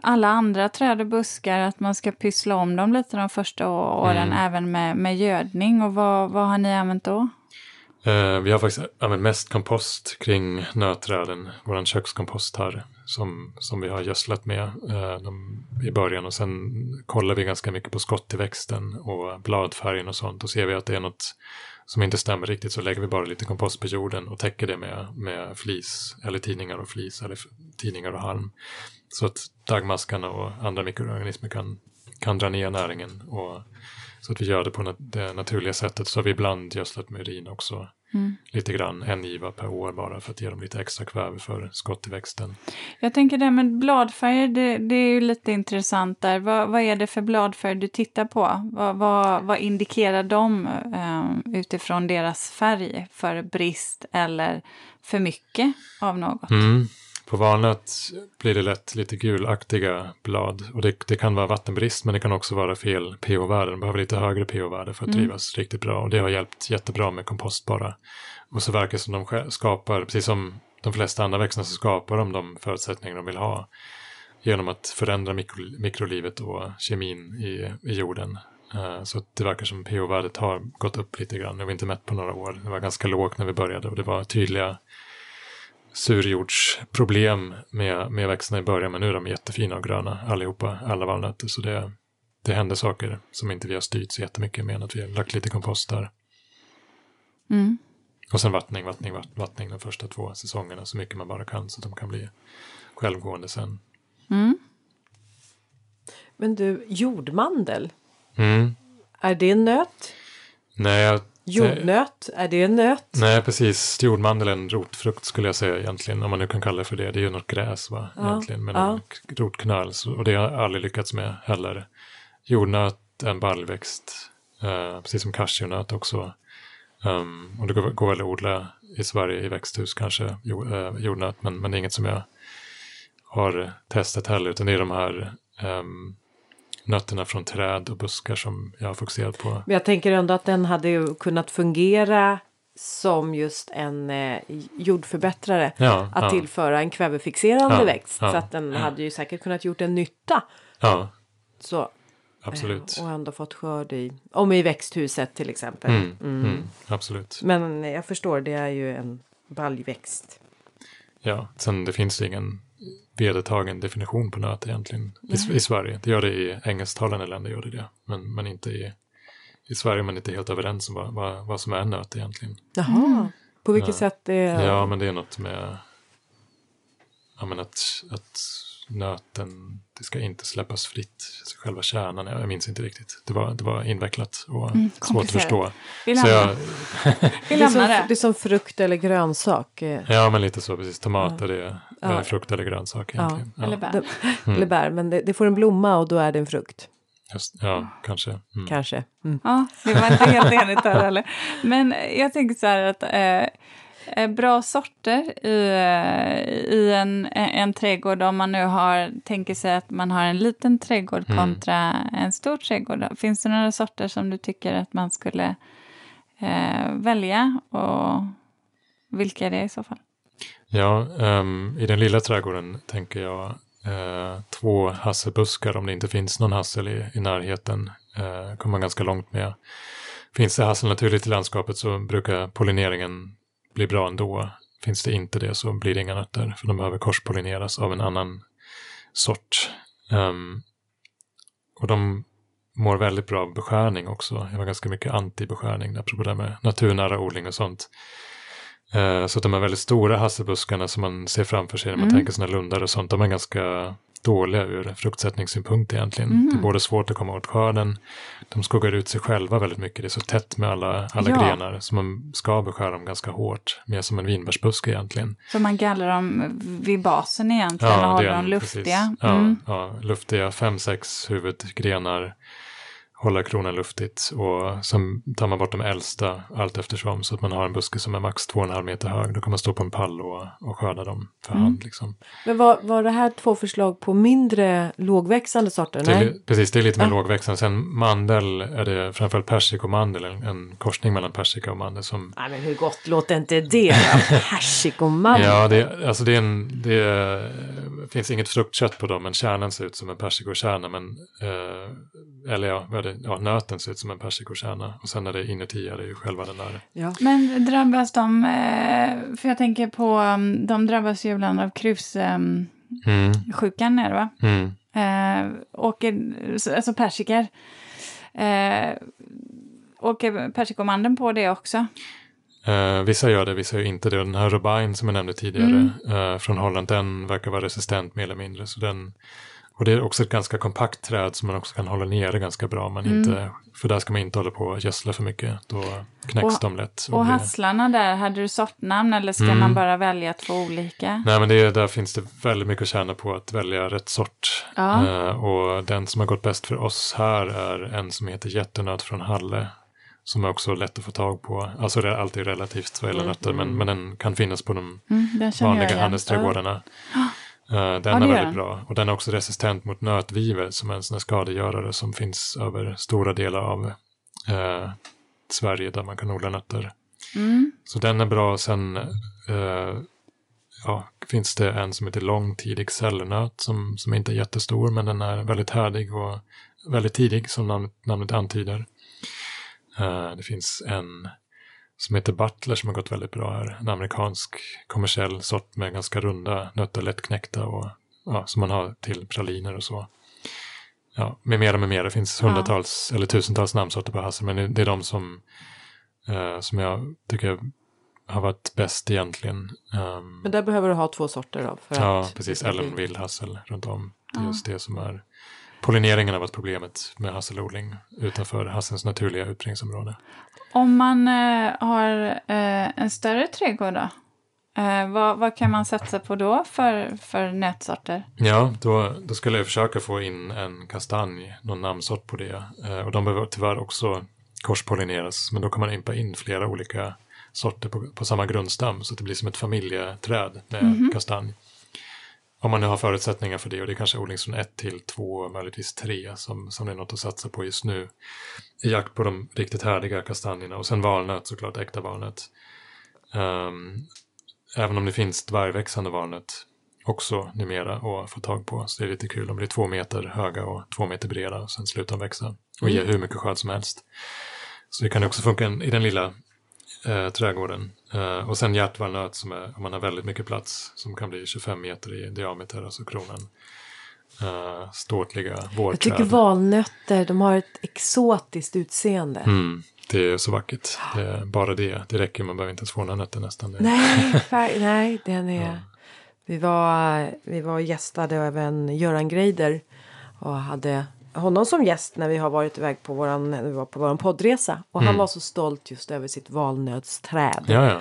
alla andra träd och buskar, att man ska pyssla om dem lite de första åren, Mm. även med, med gödning? Och vad, vad har ni använt då? Eh, vi har faktiskt använt mest kompost kring nötträden, vår kökskompost här, som, som vi har gödslat med eh, de, i början. Och sen kollar vi ganska mycket på skottillväxten och bladfärgen och sånt. Och ser vi att det är något som inte stämmer riktigt så lägger vi bara lite kompost på jorden och täcker det med, med flis, eller tidningar och flis, eller tidningar och halm. Så att dagmaskarna och andra mikroorganismer kan, kan dra ner näringen. Och, så att vi gör det på det naturliga sättet. Så har vi ibland gödslat med urin också Mm. lite grann, en giva per år bara för att ge dem lite extra kväve för skottillväxten. Jag tänker det med bladfärger, det, det är ju lite intressant där. Vad, vad är det för bladfärg du tittar på? Vad, vad, vad indikerar de eh, utifrån deras färg för brist eller för mycket av något? Mm. På valnöt blir det lätt lite gulaktiga blad och det, det kan vara vattenbrist men det kan också vara fel pH-värde. De behöver lite högre pH-värde för att Mm. trivas riktigt bra och det har hjälpt jättebra med kompost bara. Och så verkar det som de skapar, precis som de flesta andra växterna så skapar de de förutsättningar de vill ha genom att förändra mikro, mikrolivet och kemin i, i jorden. Eh, Så det verkar som pH-värdet har gått upp lite grann. Det har vi inte mätt på några år. Det var ganska lågt när vi började och det var tydliga surjordsproblem med, med växterna i början. Men nu är de jättefina och gröna allihopa, alla valnötter. Så det, det händer saker som inte vi har styrt så jättemycket med att vi har lagt lite kompost där. Mm. Och sen vattning, vattning, vatt- vattning de första två säsongerna så mycket man bara kan så att de kan bli självgående sen. Mm. Men du, jordmandel, Mm. är det en nöt? Nej, jag, Jordnöt, är det en nöt? nej, precis. Jordmandel är en rotfrukt skulle jag säga egentligen, om man nu kan kalla det för det. Det är ju något gräs va, Ja, egentligen, men ja. en rotknöl. Och det har jag aldrig lyckats med heller. Jordnöt en baljväxt, eh, precis som cashewnöt också. Um, och det går, går väl att odla i Sverige i växthus kanske, jo, eh, jordnöt, men, men det är inget som jag har testat heller, utan det är de här ehm, nötterna från träd och buskar som jag har fokuserat på. Men jag tänker ändå att den hade ju kunnat fungera som just en eh, jordförbättrare. Ja, Att ja, tillföra en kvävefixerande Ja, växt. så att den hade ju säkert kunnat gjort en nytta. Så, absolut. eh, och ändå fått skörd i, om i växthuset till exempel. Mm, mm, absolut. Men jag förstår, det är ju en baljväxt. Ja, sen det finns ingen vedertagen definition på nöt egentligen i, i Sverige. Det gör det i engelsktalande länder, gör det det. Men, men inte i, i Sverige är man inte helt överens om vad, vad, vad som är nöt egentligen. Jaha, på vilket Ja. sätt är... Ja, men det är något med ja, men att, att nöten, det ska inte släppas fritt, själva kärnan, jag minns inte riktigt. Det var, det var invecklat och Mm, svårt att förstå. Vi Så lämnar, jag, vi det, är som, lämnar det. är som frukt eller grönsak. eh, ja, men lite så, precis. Tomater det är Ja. frukt eller grönsak egentligen. Ja, Eller bär. Mm. Eller bär, men det, det får en blomma och då är det en frukt. Just, ja kanske. Mm. Kanske. Mm. Ja, det var inte helt enigt där heller. Men jag tänker så här att eh, eh, bra sorter i, eh, i en, en trädgård om man nu har, tänker sig att man har en liten trädgård Mm. kontra en stor trädgård. Finns det några sorter som du tycker att man skulle eh, välja och vilka är det i så fall? Ja, um, i den lilla trädgården tänker jag uh, två hasselbuskar om det inte finns någon hassel i, i närheten. Uh, kommer man ganska långt med. Finns det hassel naturligt i landskapet så brukar pollineringen bli bra ändå. Finns det inte det så blir det inga nötter för de behöver korspollineras av en annan sort. Um, och de mår väldigt bra av beskärning också. Jag var ganska mycket anti-beskärning, apropå det med naturnära odling och sånt. Eh, så att de här väldigt stora hasselbuskarna som man ser framför sig när man Mm. tänker sådana lundar och sånt, de är ganska dåliga ur fruktsättningssynpunkt egentligen. Mm. Det är både svårt att komma åt skörden, de skuggar ut sig själva väldigt mycket, det är så tätt med alla, alla Ja. grenar, så man ska beskära dem ganska hårt, mer som en vinbärsbuske egentligen. Så man gallrar dem vid basen egentligen och håller dem luftiga. Ja, Mm. ja, luftiga, fem, sex huvudgrenar, hålla kronan luftigt och sen tar man bort de äldsta allt eftersom så att man har en buske som är max 2,5 meter hög. Då kan man stå på en pall och, och skörda dem för Mm. hand. Liksom. Men var, var det här två förslag på mindre lågväxande sorter? Det är, precis, det är lite mer Ja. lågväxande. Sen mandel är det framförallt persikomandel, en, en korsning mellan persika och mandel som Nej, men hur gott låter inte det? Persikomandel. Ja, det, alltså det, är en, det är, finns inget fruktkött på dem, men kärnan ser ut som en persikokärna. Men, eh, eller ja, vad är det? Ja, nöten ser ut som en persikokärna. Och sen är det inuti är det ju själva den där. Ja. Men drabbas de, eh, för jag tänker på, um, de drabbas ju ibland av krussjukan Mm, är det va? mm. Eh, åker, alltså persikor. Eh, åker persikomandeln på det också? Eh, vissa gör det, vissa gör inte det. Och Den här Robine som jag nämnde tidigare eh, från Holland, den verkar vara resistent mer eller mindre. Så den, och det är också ett ganska kompakt träd som man också kan hålla nere ganska bra. Men inte, för där ska man inte hålla på och gödsla för mycket. Då knäcks Och- de lätt. Och blir- hasslarna där, hade du sortnamn eller ska Mm. man bara välja två olika? Nej men det, är- där finns det väldigt mycket att tjäna på att välja rätt sort. Ja. Eh, och den som har gått bäst för oss här är en som heter jättenöt från Halle. Som är också lätt att få tag på. Alltså det är alltid relativt vad gäller nötter men, men den kan finnas på de Mm, vanliga handelsträdgårdarna. Eh, den det är väldigt den. bra. Och den är också resistent mot nötviver som är en sån här skadegörare som finns över stora delar av eh, Sverige där man kan odla nötter. Mm. Så den är bra. Sen eh, ja, finns det en som heter långtidig cellnöt som, som inte är jättestor men den är väldigt härdig och väldigt tidig som namnet, namnet antyder. Eh, det finns en som heter Butler som har gått väldigt bra här. En amerikansk kommersiell sort med ganska runda nötter, lättknäckta och ja, som man har till praliner och så. Ja, med mera med mera. Det finns hundratals eller tusentals namnsorter på hassel men det- är de som, eh, som jag tycker har varit bäst egentligen. Ehm, Men där behöver du ha två sorter då. För ja, att precis. Ellen vildhassel runt om. Det är Ja. just det som är pollineringen har varit problemet med hasselodling utanför hasselns naturliga utbringningsområde. Om man eh, har eh, en större trädgård då? Eh, vad, vad kan man satsa på då för, för nötsorter? Ja, då, då skulle jag försöka få in en kastanj, någon namnsort på det. Eh, och de behöver tyvärr också korspollineras, men då kan man impa in flera olika sorter på, på samma grundstam, så att det blir som ett familjeträd med kastanj. Om man nu har förutsättningar för det, och det är kanske odling från ett till två, möjligtvis tre, som, som det är något att satsa på just nu. I jakt på de riktigt härdiga kastanjerna, och sen valnöt såklart, äkta valnöt. Ehm, även om det finns dvärgväxande valnöt också numera att få tag på. Så det är lite kul. De blir två meter höga och två meter breda och sen slutar de växa. Och ger hur mycket skörd som helst. Så det kan också funka i den lilla eh, trädgården. Eh, och sen hjärtvalnöt som är, om man har väldigt mycket plats, som kan bli 25 meter i diameter, alltså kronan. Eh, ståtliga vårträd. Jag tycker valnötter, de har ett exotiskt utseende. Mm, det är så vackert. Det är bara det. Det räcker, man behöver inte ens få några nötter nästan. Nej, nej, den är... Vi var, vi var gästade även Göran Greider och hade honom som gäst när vi har varit iväg på våran, när vi var på våran poddresa. Och han var så stolt just över sitt valnötsträd. Ja, ja.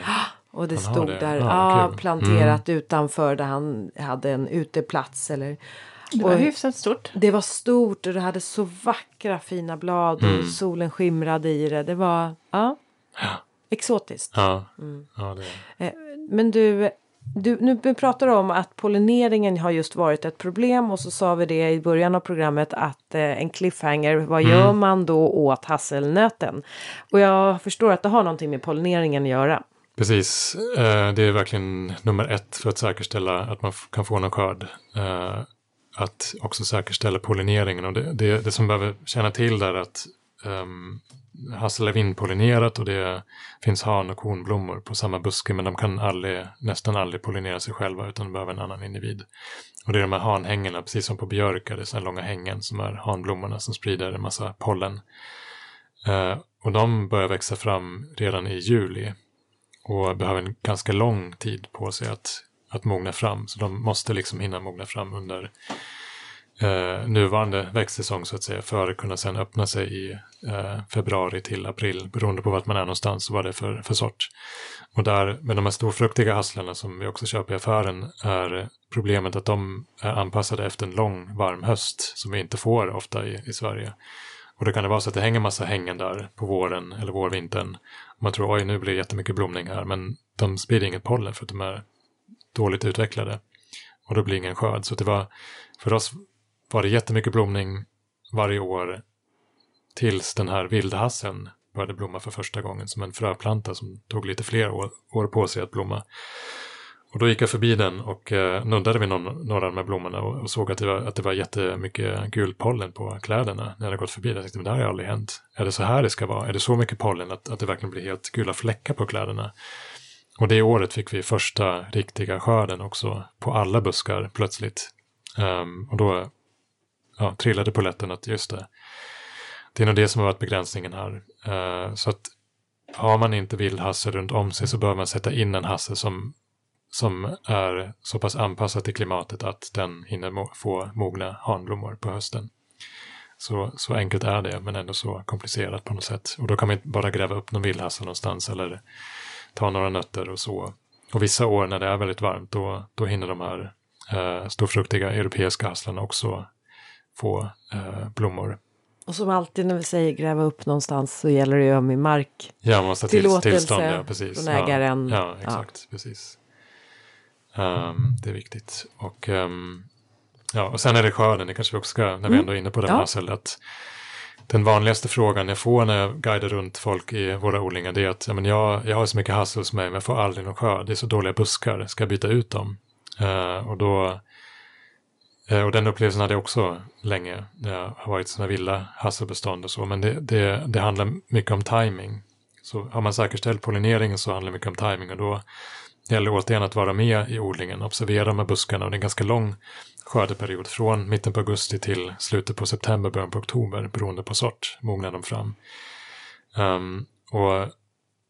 Och det Han stod det. där, Ja, kul. planterat utanför där han hade en uteplats. Eller, Det var och hyfsat stort. det var stort och det hade så vackra fina blad och Mm. solen skimrade i det. Det var, ja, exotiskt. Ja, Mm. ja det är. Eh, Men du, du, nu pratar du om att pollineringen har just varit ett problem och så sa vi det i början av programmet att eh, en cliffhanger, vad Mm. gör man då åt hasselnöten? Och jag förstår att det har någonting med pollineringen att göra. Precis, eh, det är verkligen nummer ett för att säkerställa att man kan få någon skörd. Eh, Att också säkerställa pollineringen och det, det, det som behöver känna till där är att um, hassel är vindpollinerat och det finns han och kornblommor på samma buske men de kan aldrig, nästan aldrig pollinera sig själva utan de behöver en annan individ. Och det är de här hanhängena, precis som på björkar, det är sådana långa hängen som är hanblommorna som sprider en massa pollen. Eh, och de börjar växa fram redan i juli och behöver en ganska lång tid på sig att, att mogna fram. Så de måste liksom hinna mogna fram under eh, nuvarande växtsäsong så att säga för att kunna sedan öppna sig i eh, februari till april beroende på vart man är någonstans och vad det är för, för sort. Och där med de här storfruktiga hasslarna som vi också köper i affären är problemet att de är anpassade efter en lång varm höst som vi inte får ofta i, i Sverige. Och då kan det vara så att det hänger massa hängen där på våren eller vårvintern. Man tror oj nu blir det jättemycket blomning här men de sprider inget pollen för att de är dåligt utvecklade. Och då blir det ingen skörd. Så det var, för oss var det jättemycket blomning varje år tills den här vildhassen började blomma för första gången som en fröplanta som tog lite fler år, år på sig att blomma. Och då gick jag förbi den och eh, nuddade vid någon, några av de här blommorna och, och, såg att det, var, att det var jättemycket gult pollen på kläderna när jag hade gått förbi. Jag tänkte, men det här har aldrig hänt. Är det så här det ska vara? Är det så mycket pollen att, att det verkligen blir helt gula fläckar på kläderna? Och det året fick vi första riktiga skörden också på alla buskar plötsligt. Um, och då ja, trillade poletten att just det, det är nog det som har varit begränsningen här. Uh, så att har man inte vildhasse runt om sig så bör man sätta in en hasse som, som är så pass anpassad till klimatet att den hinner mo få mogna hanblommor på hösten. Så, så enkelt är det, men ändå så komplicerat på något sätt. Och då kan man inte bara gräva upp någon vildhasse någonstans eller ta några nötter och så. Och vissa år när det är väldigt varmt, då, då hinner de här eh, storfruktiga europeiska hasslarna också få eh, blommor. Och som alltid när vi säger gräva upp någonstans så gäller det ju öm i mark. Ja, man måste ha till, tillstånd. Ja, precis. från ägaren. Ja, ja exakt. Ja. Precis. Um, det är viktigt. Och, um, ja, och sen är det skörden, det kanske vi också ska, när vi mm. ändå är inne på det, ja. Hassel, att den vanligaste frågan jag får när jag guidar runt folk i våra odlingar det är att ja, men jag, jag har så mycket hassel hos mig men jag får aldrig någon skörd. Det är så dåliga buskar, ska jag byta ut dem? Uh, och då Eh, och den upplevelsen hade jag också länge när jag har varit i sådana vilda hasselbestånd och så. Men det, det, det handlar mycket om timing. Så har man säkerställt pollineringen så handlar det mycket om timing och då gäller det återigen att vara med i odlingen, observera de här buskarna och det är en ganska lång skördeperiod från mitten på augusti till slutet på september, början på oktober beroende på sort mognar de fram. Um, och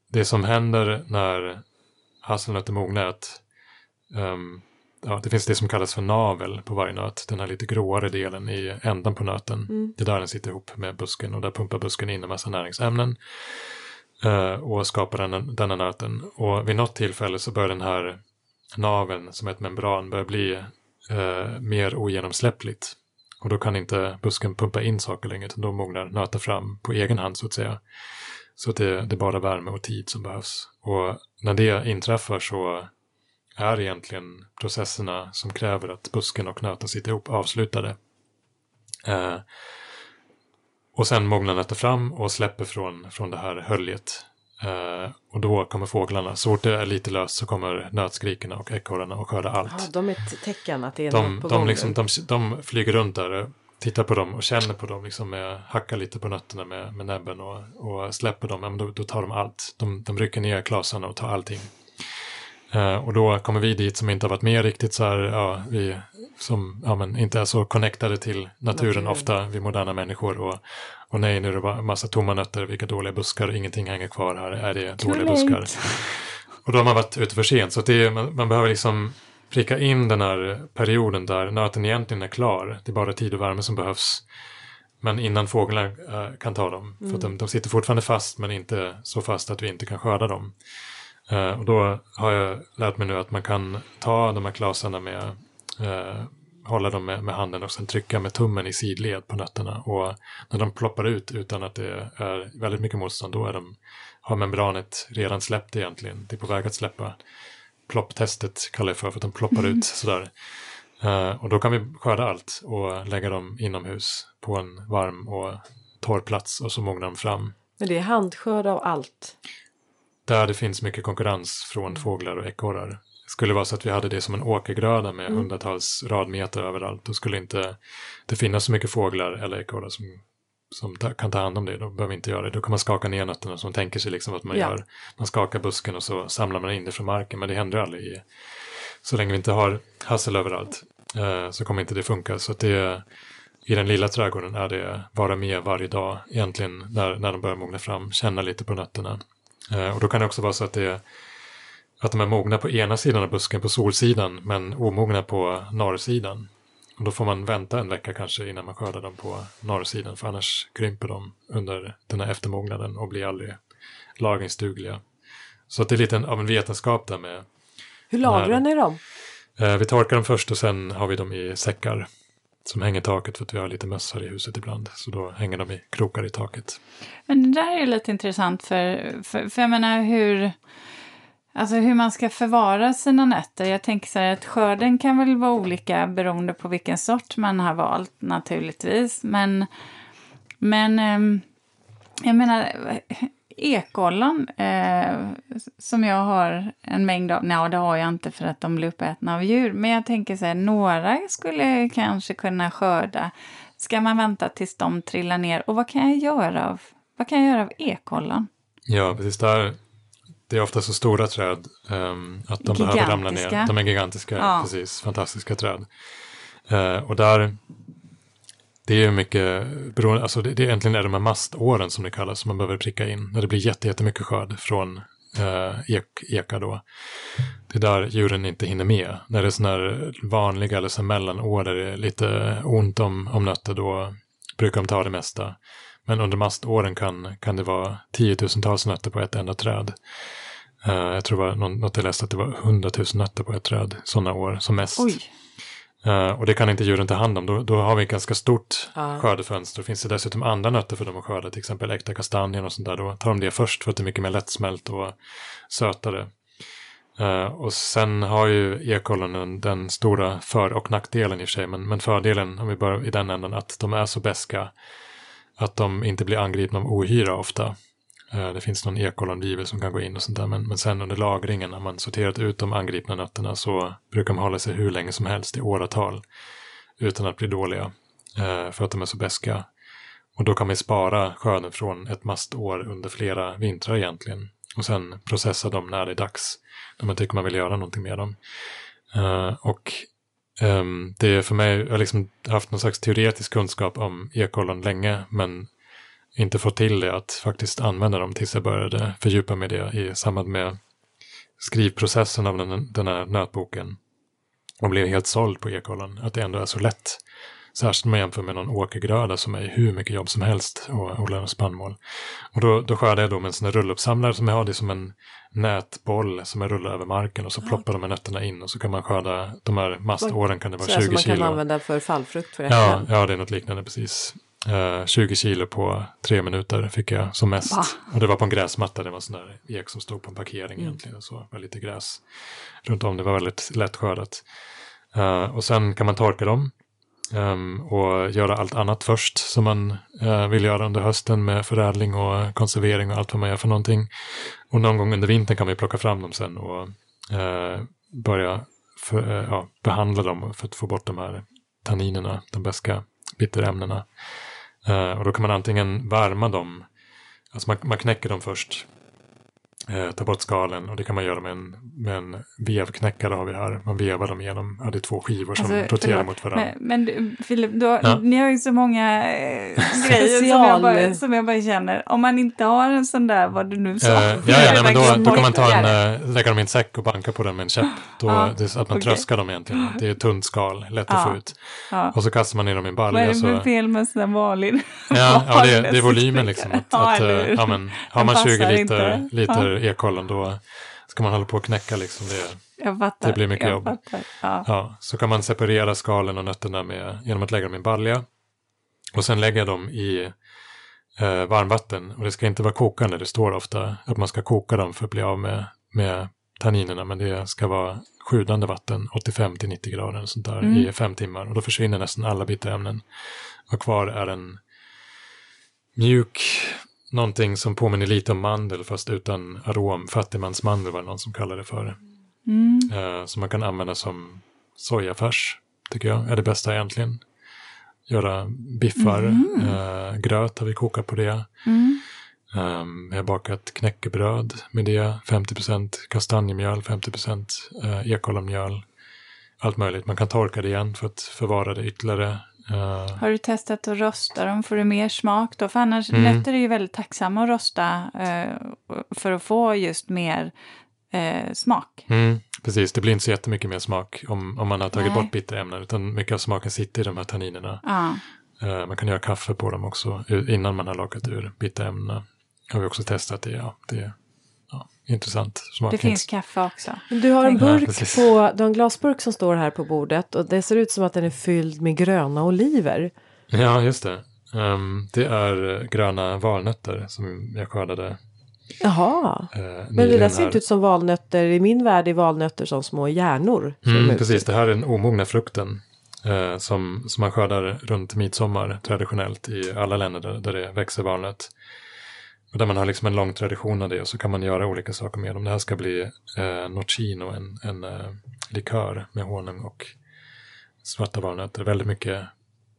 det som händer när hasselnötter mognar är att um, ja, det finns det som kallas för navel på varje nöt, den här lite gråare delen i ändan på nöten. Mm. Det är där den sitter ihop med busken och där pumpar busken in en massa näringsämnen uh, och skapar den, denna nöten. Och vid något tillfälle så börjar den här naveln som ett membran börja bli uh, mer ogenomsläppligt. Och då kan inte busken pumpa in saker längre, utan då mognar nöten fram på egen hand så att säga. Så att det, det är bara värme och tid som behövs. Och när det inträffar så är egentligen processerna som kräver att busken och nöten sitter ihop avslutade. Eh, och sen mognar nöten fram och släpper från, från det här höljet. Eh, och då kommer fåglarna, så fort det är lite löst så kommer nötskrikorna och ekorrarna och skörda allt. Ja, de är ett tecken att det är de, något på de, gång. Liksom, de, de flyger runt där, tittar på dem och känner på dem, liksom med, hackar lite på nötterna med, med näbben och, och släpper dem, ja, men då, då tar de allt. De, de rycker ner klasarna och tar allting. Uh, och då kommer vi dit som inte har varit med riktigt så här, ja, vi som ja, men inte är så connectade till naturen Natur. ofta, vi moderna människor. Och, och nej, nu är det bara massa tomma nötter, vilka dåliga buskar, ingenting hänger kvar här, är det dåliga late. buskar. Och då har man varit ute för sent, så det är, man, man behöver liksom pricka in den här perioden där nöten egentligen är klar, det är bara tid och värme som behövs. Men innan fåglarna äh, kan ta dem, mm. för de, de sitter fortfarande fast men inte så fast att vi inte kan skörda dem. Uh, och då har jag lärt mig nu att man kan ta de här klasarna med, uh, hålla dem med, med, handen och sen trycka med tummen i sidled på nötterna. Och när de ploppar ut utan att det är väldigt mycket motstånd, då är de, har membranet redan släppt egentligen. Det är på väg att släppa. Plopptestet kallar jag för, för att de ploppar mm. ut sådär. Uh, och då kan vi skörda allt och lägga dem inomhus på en varm och torr plats och så mognar de fram. Men det är handskörd av allt? Där det finns mycket konkurrens från mm. fåglar och ekorrar. Det skulle vara så att vi hade det som en åkergröda med mm. hundratals radmeter överallt. Då skulle inte det finnas så mycket fåglar eller ekorrar som som ta, kan ta hand om det. Då behöver vi inte göra det. Då kan man skaka ner nötterna som tänker sig liksom att man Ja. gör. Man skakar busken och så samlar man in det från marken. Men det händer aldrig. I, så länge vi inte har hassel överallt eh, så kommer inte det funka. Så att det, i den lilla trädgården är det vara med varje dag egentligen när, när de börjar mogna fram. Känna lite på nötterna. Eh, och då kan det också vara så att det att de är mogna på ena sidan av busken på solsidan men omogna på norrsidan. Och då får man vänta en vecka kanske innan man skördar dem på norrsidan för annars krymper de under den här eftermognaden och blir aldrig lagringsdugliga. Så att det är lite av en vetenskap där med. Hur lagrar ni dem? Eh, vi torkar dem först och sen har vi dem i säckar som hänger i taket för att vi har lite mössar i huset ibland. Så då hänger de i krokar i taket. Men det där är ju lite intressant för, för, för jag menar hur, alltså hur man ska förvara sina nötter. Jag tänker så här att skörden kan väl vara olika beroende på vilken sort man har valt naturligtvis. Men, men ehm, jag menar ekollon eh, som jag har en mängd av, nej det har jag inte för att de blir uppätna av djur. Men jag tänker så här, några skulle kanske kunna skörda. Ska man vänta tills de trillar ner? Och vad kan jag göra av, vad kan jag göra av ekollon? Ja, precis där. Det är ofta så stora träd ehm, att de behöver ramla Gigantiska. ner. De är gigantiska, Ja. precis. Fantastiska träd. Eh, och där, det är ju mycket beroende, alltså det, det är egentligen är de här maståren som det kallas, som man behöver pricka in. När det blir jätte, jättemycket skörd från eh, ek, eka då. Det är där djuren inte hinner med. När det är sådana här vanliga eller så mellanår där det är lite ont om, om nötter, då brukar de ta det mesta. Men under maståren kan, kan det vara tiotusentals nötter på ett enda träd. Uh, jag tror det var något jag läste att det var hundratusen nötter på ett träd sådana år som mest. Oj, Eh, och det kan inte djuren ta hand om. Då, då har vi ett ganska stort Ja. skördefönster. Finns det dessutom andra nötter för dem att skörda, till exempel äkta kastanjer och sånt där, då tar de det först för att det är mycket mer lättsmält och sötare. Eh, och sen har ju ekollonen den stora för och nackdelen i och för sig, men, men fördelen, om vi börjar i den änden, att de är så beska att de inte blir angripna av ohyra ofta. Eh, det finns någon ekollongivel som kan gå in och sånt där. Men, men sen under lagringen, när man sorterat ut de angripna nötterna så brukar de hålla sig hur länge som helst i åratal. Utan att bli dåliga. Eh, för att de är så beska. Och då kan man spara skörden från ett mastår under flera vintrar egentligen. Och sen processa dem när det är dags. När man tycker man vill göra någonting med dem. Eh, och ehm, det är för mig, jag har liksom haft någon slags teoretisk kunskap om ekollon länge. Men inte fått till det att faktiskt använda dem tills jag började fördjupa mig det i samband med skrivprocessen av den, den här nötboken. Och blev helt såld på ekollon, att det ändå är så lätt. Särskilt om man jämför med någon åkergröda som är hur mycket jobb som helst och odla spannmål. Och då, då skördar jag då med en sån här rulluppsamlare som jag har, det är som en nätboll som jag rullar över marken och så ploppar de här nötterna in och så kan man skörda, de här maståren kan det vara Sådär 20 som man kilo. kan använda för fallfrukt för Ja, ja, det är något liknande precis. Eh, 20 kilo på tre minuter fick jag som mest. Va? Och det var på en gräsmatta, det var sån där ek som stod på en parkering Mm. egentligen. Och så det var lite gräs runt om, det var väldigt lättskördat. Eh, och sen kan man torka dem ehm, och göra allt annat först som man eh, vill göra under hösten med förädling och konservering och allt vad man gör för någonting. Och någon gång under vintern kan vi plocka fram dem sen och eh, börja för, eh, ja, behandla dem för att få bort de här tanninerna, de beska bitterämnena. Eh, och då kan man antingen värma dem, alltså man, man knäcker dem först, eh, tar bort skalen och det kan man göra med en, med en vevknäckare har vi här. Man vevar dem igenom, ja, det är två skivor som Alltså, roterar förlåt, mot varandra. men, men du, Filip, du, har- Ja. ni har ju så många eh, grejer som jag, bara, som jag bara känner. Om man inte har en sån där, vad du nu sa. Eh, ja, ja, nej, men då, då kan man ta en, eh, lägga dem i en säck och banka på den med en käpp. Då, Ja, det så att man okej. tröskar dem egentligen. Det är ett tunt skal, lätt att Ja. få ut. Ja. Och så kastar man ner dem i en Vad är balja. det Så, för fel med sån där vanlig? ja, ja, det, är- det är volymen liksom. Att, Ja, att, eh, ja, men, har man 20 passar liter, liter ekollon då ska man hålla på och knäcka liksom det. Fattar. Det blir mycket jobb. Ja. Ja, så kan man separera skalen och nötterna med, genom att lägga dem i en balja. Och sen lägga dem i eh, varmvatten. Och det ska inte vara kokande, det står ofta att man ska koka dem för att bli av med, med tanninerna. Men det ska vara sjudande vatten, 85 till 90 grader och sånt där, Mm. i fem timmar. Och då försvinner nästan alla bitterämnen. Och kvar är en mjuk, någonting som påminner lite om mandel fast utan arom. Fattigmansmandel var det någon som kallade det för. Mm. Eh, som man kan använda som sojafärs, tycker jag, är det bästa egentligen. göra biffar. Eh, gröt har vi kokat på det. Mm. Um, vi har bakat knäckebröd med det. 50% kastanjemjöl, 50% uh, ekollonmjöl. Allt möjligt. Man kan torka det igen för att förvara det ytterligare. Uh, Har du testat att rosta dem? Får du mer smak då? För annars, Mm. nötter är ju väldigt tacksamma att rosta eh, för att få just mer eh, smak. mm, precis, det blir inte så jättemycket mer smak om, om man har tagit Nej. bort bittra ämnen. Utan mycket av smaken sitter i de här tanninerna. Uh, man kan göra kaffe på dem också innan man har lagat ur bittra ämnena. Har vi också testat det. Ja, det intressant. Smakar Det finns kaffe också. Du har en Ja, burk precis. på, du har en glasburk som står här på bordet och det ser ut som att den är fylld med gröna oliver. Ja, just det. Ehm, det är gröna valnötter som jag skördade Jaha. uh, Men det där ser inte ut som valnötter. I min värld är valnötter som små hjärnor. Mm, precis, det här är den omogna frukten eh, som, som man skördar runt midsommar traditionellt i alla länder där, där det växer valnöt. Där man har liksom en lång tradition av det och så kan man göra olika saker med dem. Det här ska bli eh, nocino, en, en eh, likör med honung och svarta valnötter. Väldigt mycket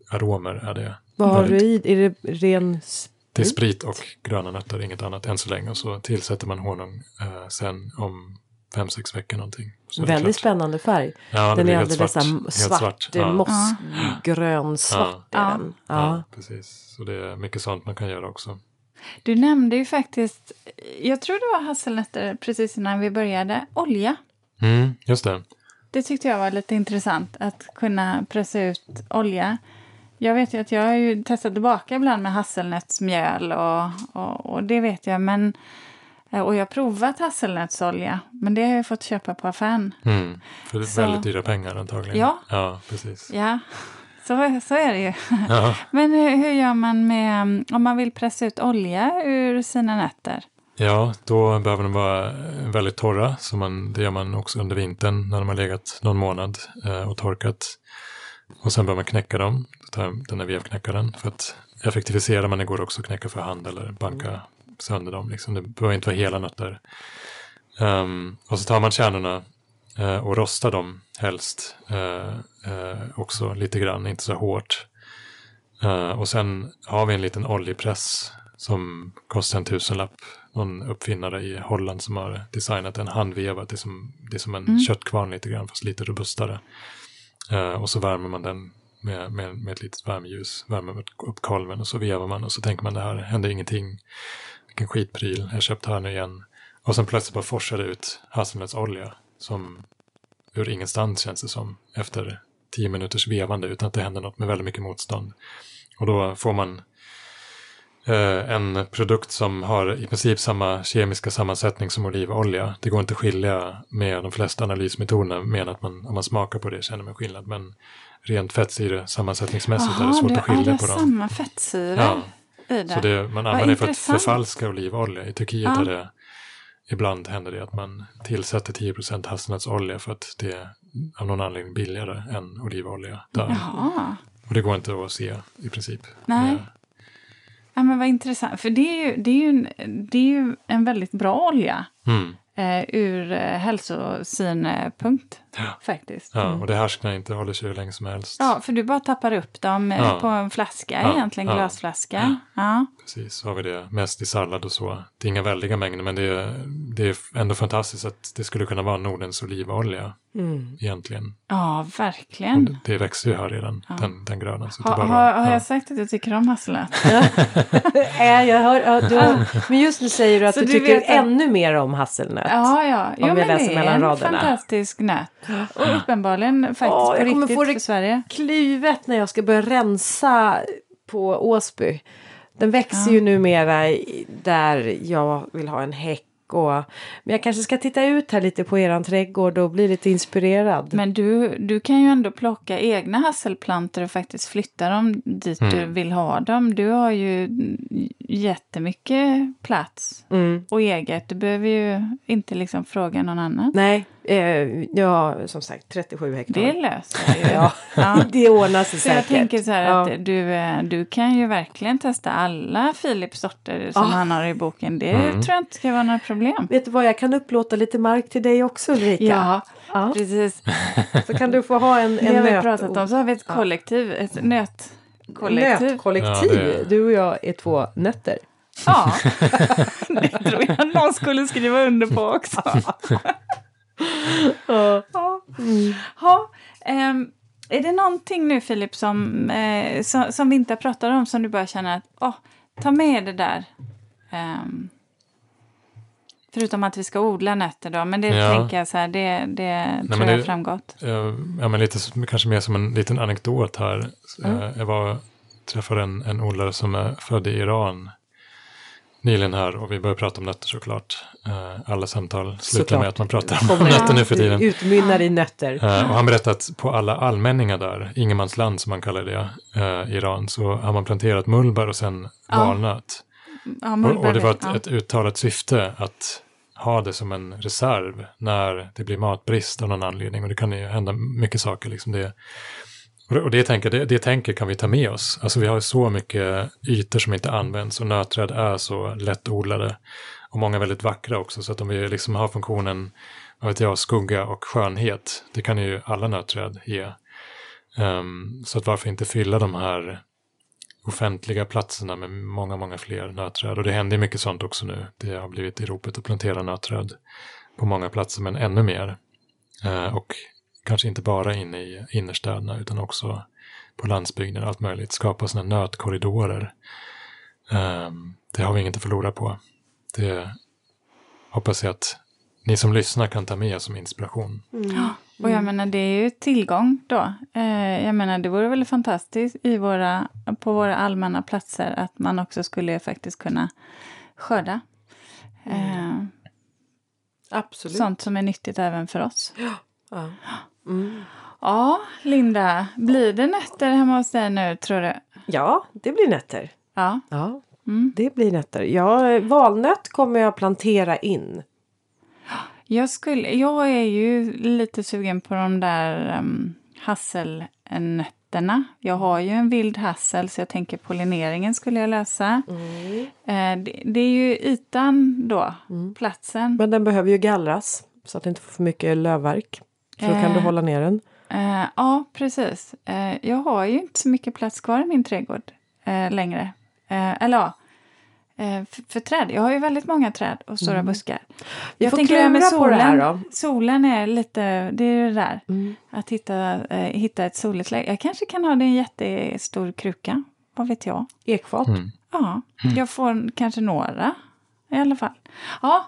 aromer är det. Vad har du i? Är det ren... s- Det är sprit och gröna nötter, inget annat än så länge. Och så tillsätter man honung eh, sen om fem, sex veckor någonting. Är Väldigt spännande färg. Ja, den är alldeles svart. svart, svart. svart Ja. mossgrön svart Ja. är den. Ja, Ja. precis. Så det är mycket sånt man kan göra också. Du nämnde ju faktiskt, jag tror det var hasselnötter precis innan vi började, olja. Mm, just det. Det tyckte jag var lite intressant att kunna pressa ut olja. Jag vet ju att jag har ju testat tillbaka ibland med hasselnötsmjöl och, och, och det vet jag. Men, och jag har provat hasselnötsolja, men det har jag fått köpa på affären. Mm, för det är Så- väldigt dyra pengar antagligen. Ja. Ja, precis. Ja, så, så är det ju. Ja. Men hur, hur gör man med om man vill pressa ut olja ur sina nötter? ja, då behöver de vara väldigt torra. Så man, det gör man också under vintern när de har legat någon månad eh, och torkat. Och sen bör man knäcka dem. Den här vevknäckaren. För att effektivisera, men det går också att knäcka för hand eller banka sönder dem. Liksom. Det behöver inte vara hela nötter. Ehm, och så tar man kärnorna eh, och rostar dem helst. eh, eh, också lite grann, inte så hårt. Eh, och sen har vi en liten oljepress som kostar en tusenlapp. Någon uppfinnare i Holland som har designat en handvevad. Det är som, det är som en köttkvarn lite grann, fast lite robustare. Eh, och så värmer man den med, med, med ett litet värmeljus. Värmer upp kolven och så vevar man och så tänker man det här händer ingenting. Vilken skitpryl, jag har köpt här nu igen. Och sen plötsligt bara forsar det ut hasselnötsolja som ur ingenstans känns det som efter tio minuters vevande utan att det händer något med väldigt mycket motstånd. Och då får man eh, en produkt som har i princip samma kemiska sammansättning som olivolja. Det går inte att skilja med de flesta analysmetoderna med att man, om man smakar på det känner man skillnad. Men rent fettsyre sammansättningsmässigt är det svårt du, att skilja ja, det på är dem. samma fettsyra Ja. i det. Så det, man använder det för att förfalska olivolja. I Turkiet Ja. är det ibland händer det att man tillsätter 10% hasselnötsolja för att det är av någon anledning billigare än olivolja. Där. Jaha. Och det går inte att se i princip. Nej. Eh, Ja, men vad intressant. För det är ju, det är ju, en, det är ju en väldigt bra olja Mm. Eh, ur eh, hälsosynpunkt Ja. faktiskt. Ja, och det härsknar inte, håller sig hur länge som helst. Ja, för du bara tappar upp dem eh, Ja. på en flaska Ja, egentligen, glasflaska. Ja. Precis, så har vi det mest i sallad och så. Det är inga väldiga mängder, men det är, det är ändå fantastiskt att det skulle kunna vara Nordens olivolja Mm. egentligen. ja, verkligen. det, det växer ju här redan, den, den grödan. Så Ha, bara, har, har ja. jag sagt att jag tycker om hasselnöt? Jag hör, ja, du men just nu säger du att Så du, du tycker att- ännu mer om hasselnöt. Ja, ja. Om ja jag men läser det är mellan en raderna. fantastisk nöt. Och uppenbarligen faktiskt Ja, jag på kommer riktigt få det- för Sverige. Klivet när jag ska börja rensa på Åsby. Den växer ju numera där jag vill ha en häck. Och, men jag kanske ska titta ut här lite på eran trädgård och bli lite inspirerad. Men du, du kan ju ändå plocka egna hasselplantor och faktiskt flytta dem dit du Mm. vill ha dem. Du har ju jättemycket plats Mm. och eget. Du behöver ju inte liksom fråga någon annan. Nej, eh, jag har som sagt 37 hektar. Det löser jag ju. ja, Ja. det ordnar sig Så jag säkert. tänker så här Ja. att du, eh, du kan ju verkligen testa alla Philips sorter som Ah. han har i boken. Det Mm. tror jag inte ska vara några problem. Vet du vad, jag kan upplåta lite mark till dig också Ulrika. Ja, Ja, precis. så kan du få ha en, Det en har vi nöt- pratat om. Så har vi ett kollektiv, ett nöt, Nötkollektiv. nötkollektiv. Ja, det- Du och jag är två nötter. Ja, det tror jag någon skulle skriva under på också. Ja. Ja. Ja, ehm, är det någonting nu Filip som, eh, som, som vi inte har pratat om som du bara känner att åh, ta med det där? Ehm, förutom att vi ska odla nötter då, men det Ja. tänker jag så här, det, det tror men jag har framgått. Eh, ja, men lite, kanske mer som en liten anekdot här. Mm. Eh, Jag var, träffade en, en odlare som är född i Iran nyligen här och vi började prata om nötter såklart. Eh, Alla samtal slutar Såklart. med att man pratar om Kommer nötter nu för tiden. Utmynnar i nötter. Eh, och han berättade att på alla allmänningar där, ingenmansland som man kallar det, eh, Iran, så har man planterat mullbär och sen Ja. valnöt. Ja, Och, och det var ett, ja. ett uttalat syfte att ha det som en reserv när det blir matbrist av någon anledning. Och det kan ju hända mycket saker. Liksom det, och det, och det, tänker, det, det tänker kan vi ta med oss. Alltså vi har så mycket ytor som inte används och nötträd är så lättodlade. Och många väldigt vackra också. Så att om vi liksom har funktionen, vad vet jag, skugga och skönhet. Det kan ju alla nötträd ge. Um, så att varför inte fylla de här offentliga platserna med många, många fler nötträd. Och det händer mycket sånt också nu. Det har blivit i ropet att plantera nötträd på många platser, men ännu mer. Uh, och kanske inte bara inne i innerstäderna, utan också på landsbygden, allt möjligt. Skapa sådana nötkorridorer. Eh, det har vi inget att förlora på. Det hoppas jag att ni som lyssnar kan ta med som inspiration. Och jag menar, det är ju tillgång då. Eh, jag menar, det vore väl fantastiskt i våra, på våra allmänna platser att man också skulle faktiskt kunna skörda. Eh, Absolut. sånt som är nyttigt även för oss. Ja. Mm. Ja, Linda, blir det nötter hemma hos dig nu tror du? ja, det blir nötter. Ja. Ja, Mm. det blir nötter. Ja, valnöt kommer jag plantera in. Jag, skulle, jag är ju lite sugen på de där um, hasselnötterna. Jag har ju en vild hassel så jag tänker pollineringen skulle jag lösa. Eh, det, det är ju ytan då, platsen. Men den behöver ju gallras så att det inte får för mycket lövverk. Så då kan du Eh. hålla ner den. Eh, ja, precis. Eh, jag har ju inte så mycket plats kvar i min trädgård eh, längre. Eh, eller ja, eh, för, för träd. Jag har ju väldigt många träd och stora buskar. Mm. Vi jag får tänker det här med det här solen. då. Solen är lite, det är det där. Mm. Att hitta, eh, hitta ett soligt läge. Jag kanske kan ha det i en jättestor kruka. Vad vet jag? Ekfat. Mm. Ja, jag får kanske några i alla fall. Ja,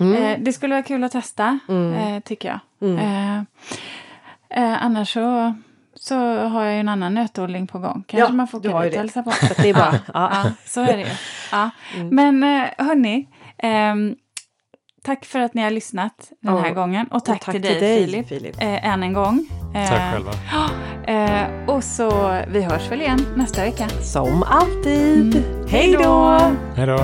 Mm. eh, det skulle vara kul att testa, eh, tycker jag. Eh, eh, annars så, så har jag ju en annan nötodling på gång. Kanske Ja, man får åka dit och det. hälsa på. Så det är bara, ja. Ja, så är det ju. Ja. Men eh, hörni, ehm, tack för att ni har lyssnat den här Ja, gång. Och tack, tack till till dig, Filip, Filip. Eh, än en gång. Eh, Tack själva. Eh, och så vi hörs väl igen nästa vecka. Som alltid. Hej då! Hej då!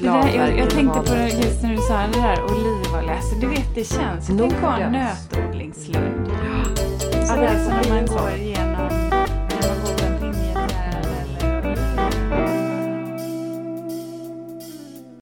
Det där, jag, jag tänkte på det just när du sa det där olivolja. Alltså, du vet, det känns. Tänk att ha en nötodlingslund. Ja, Så det det är som så när man går igenom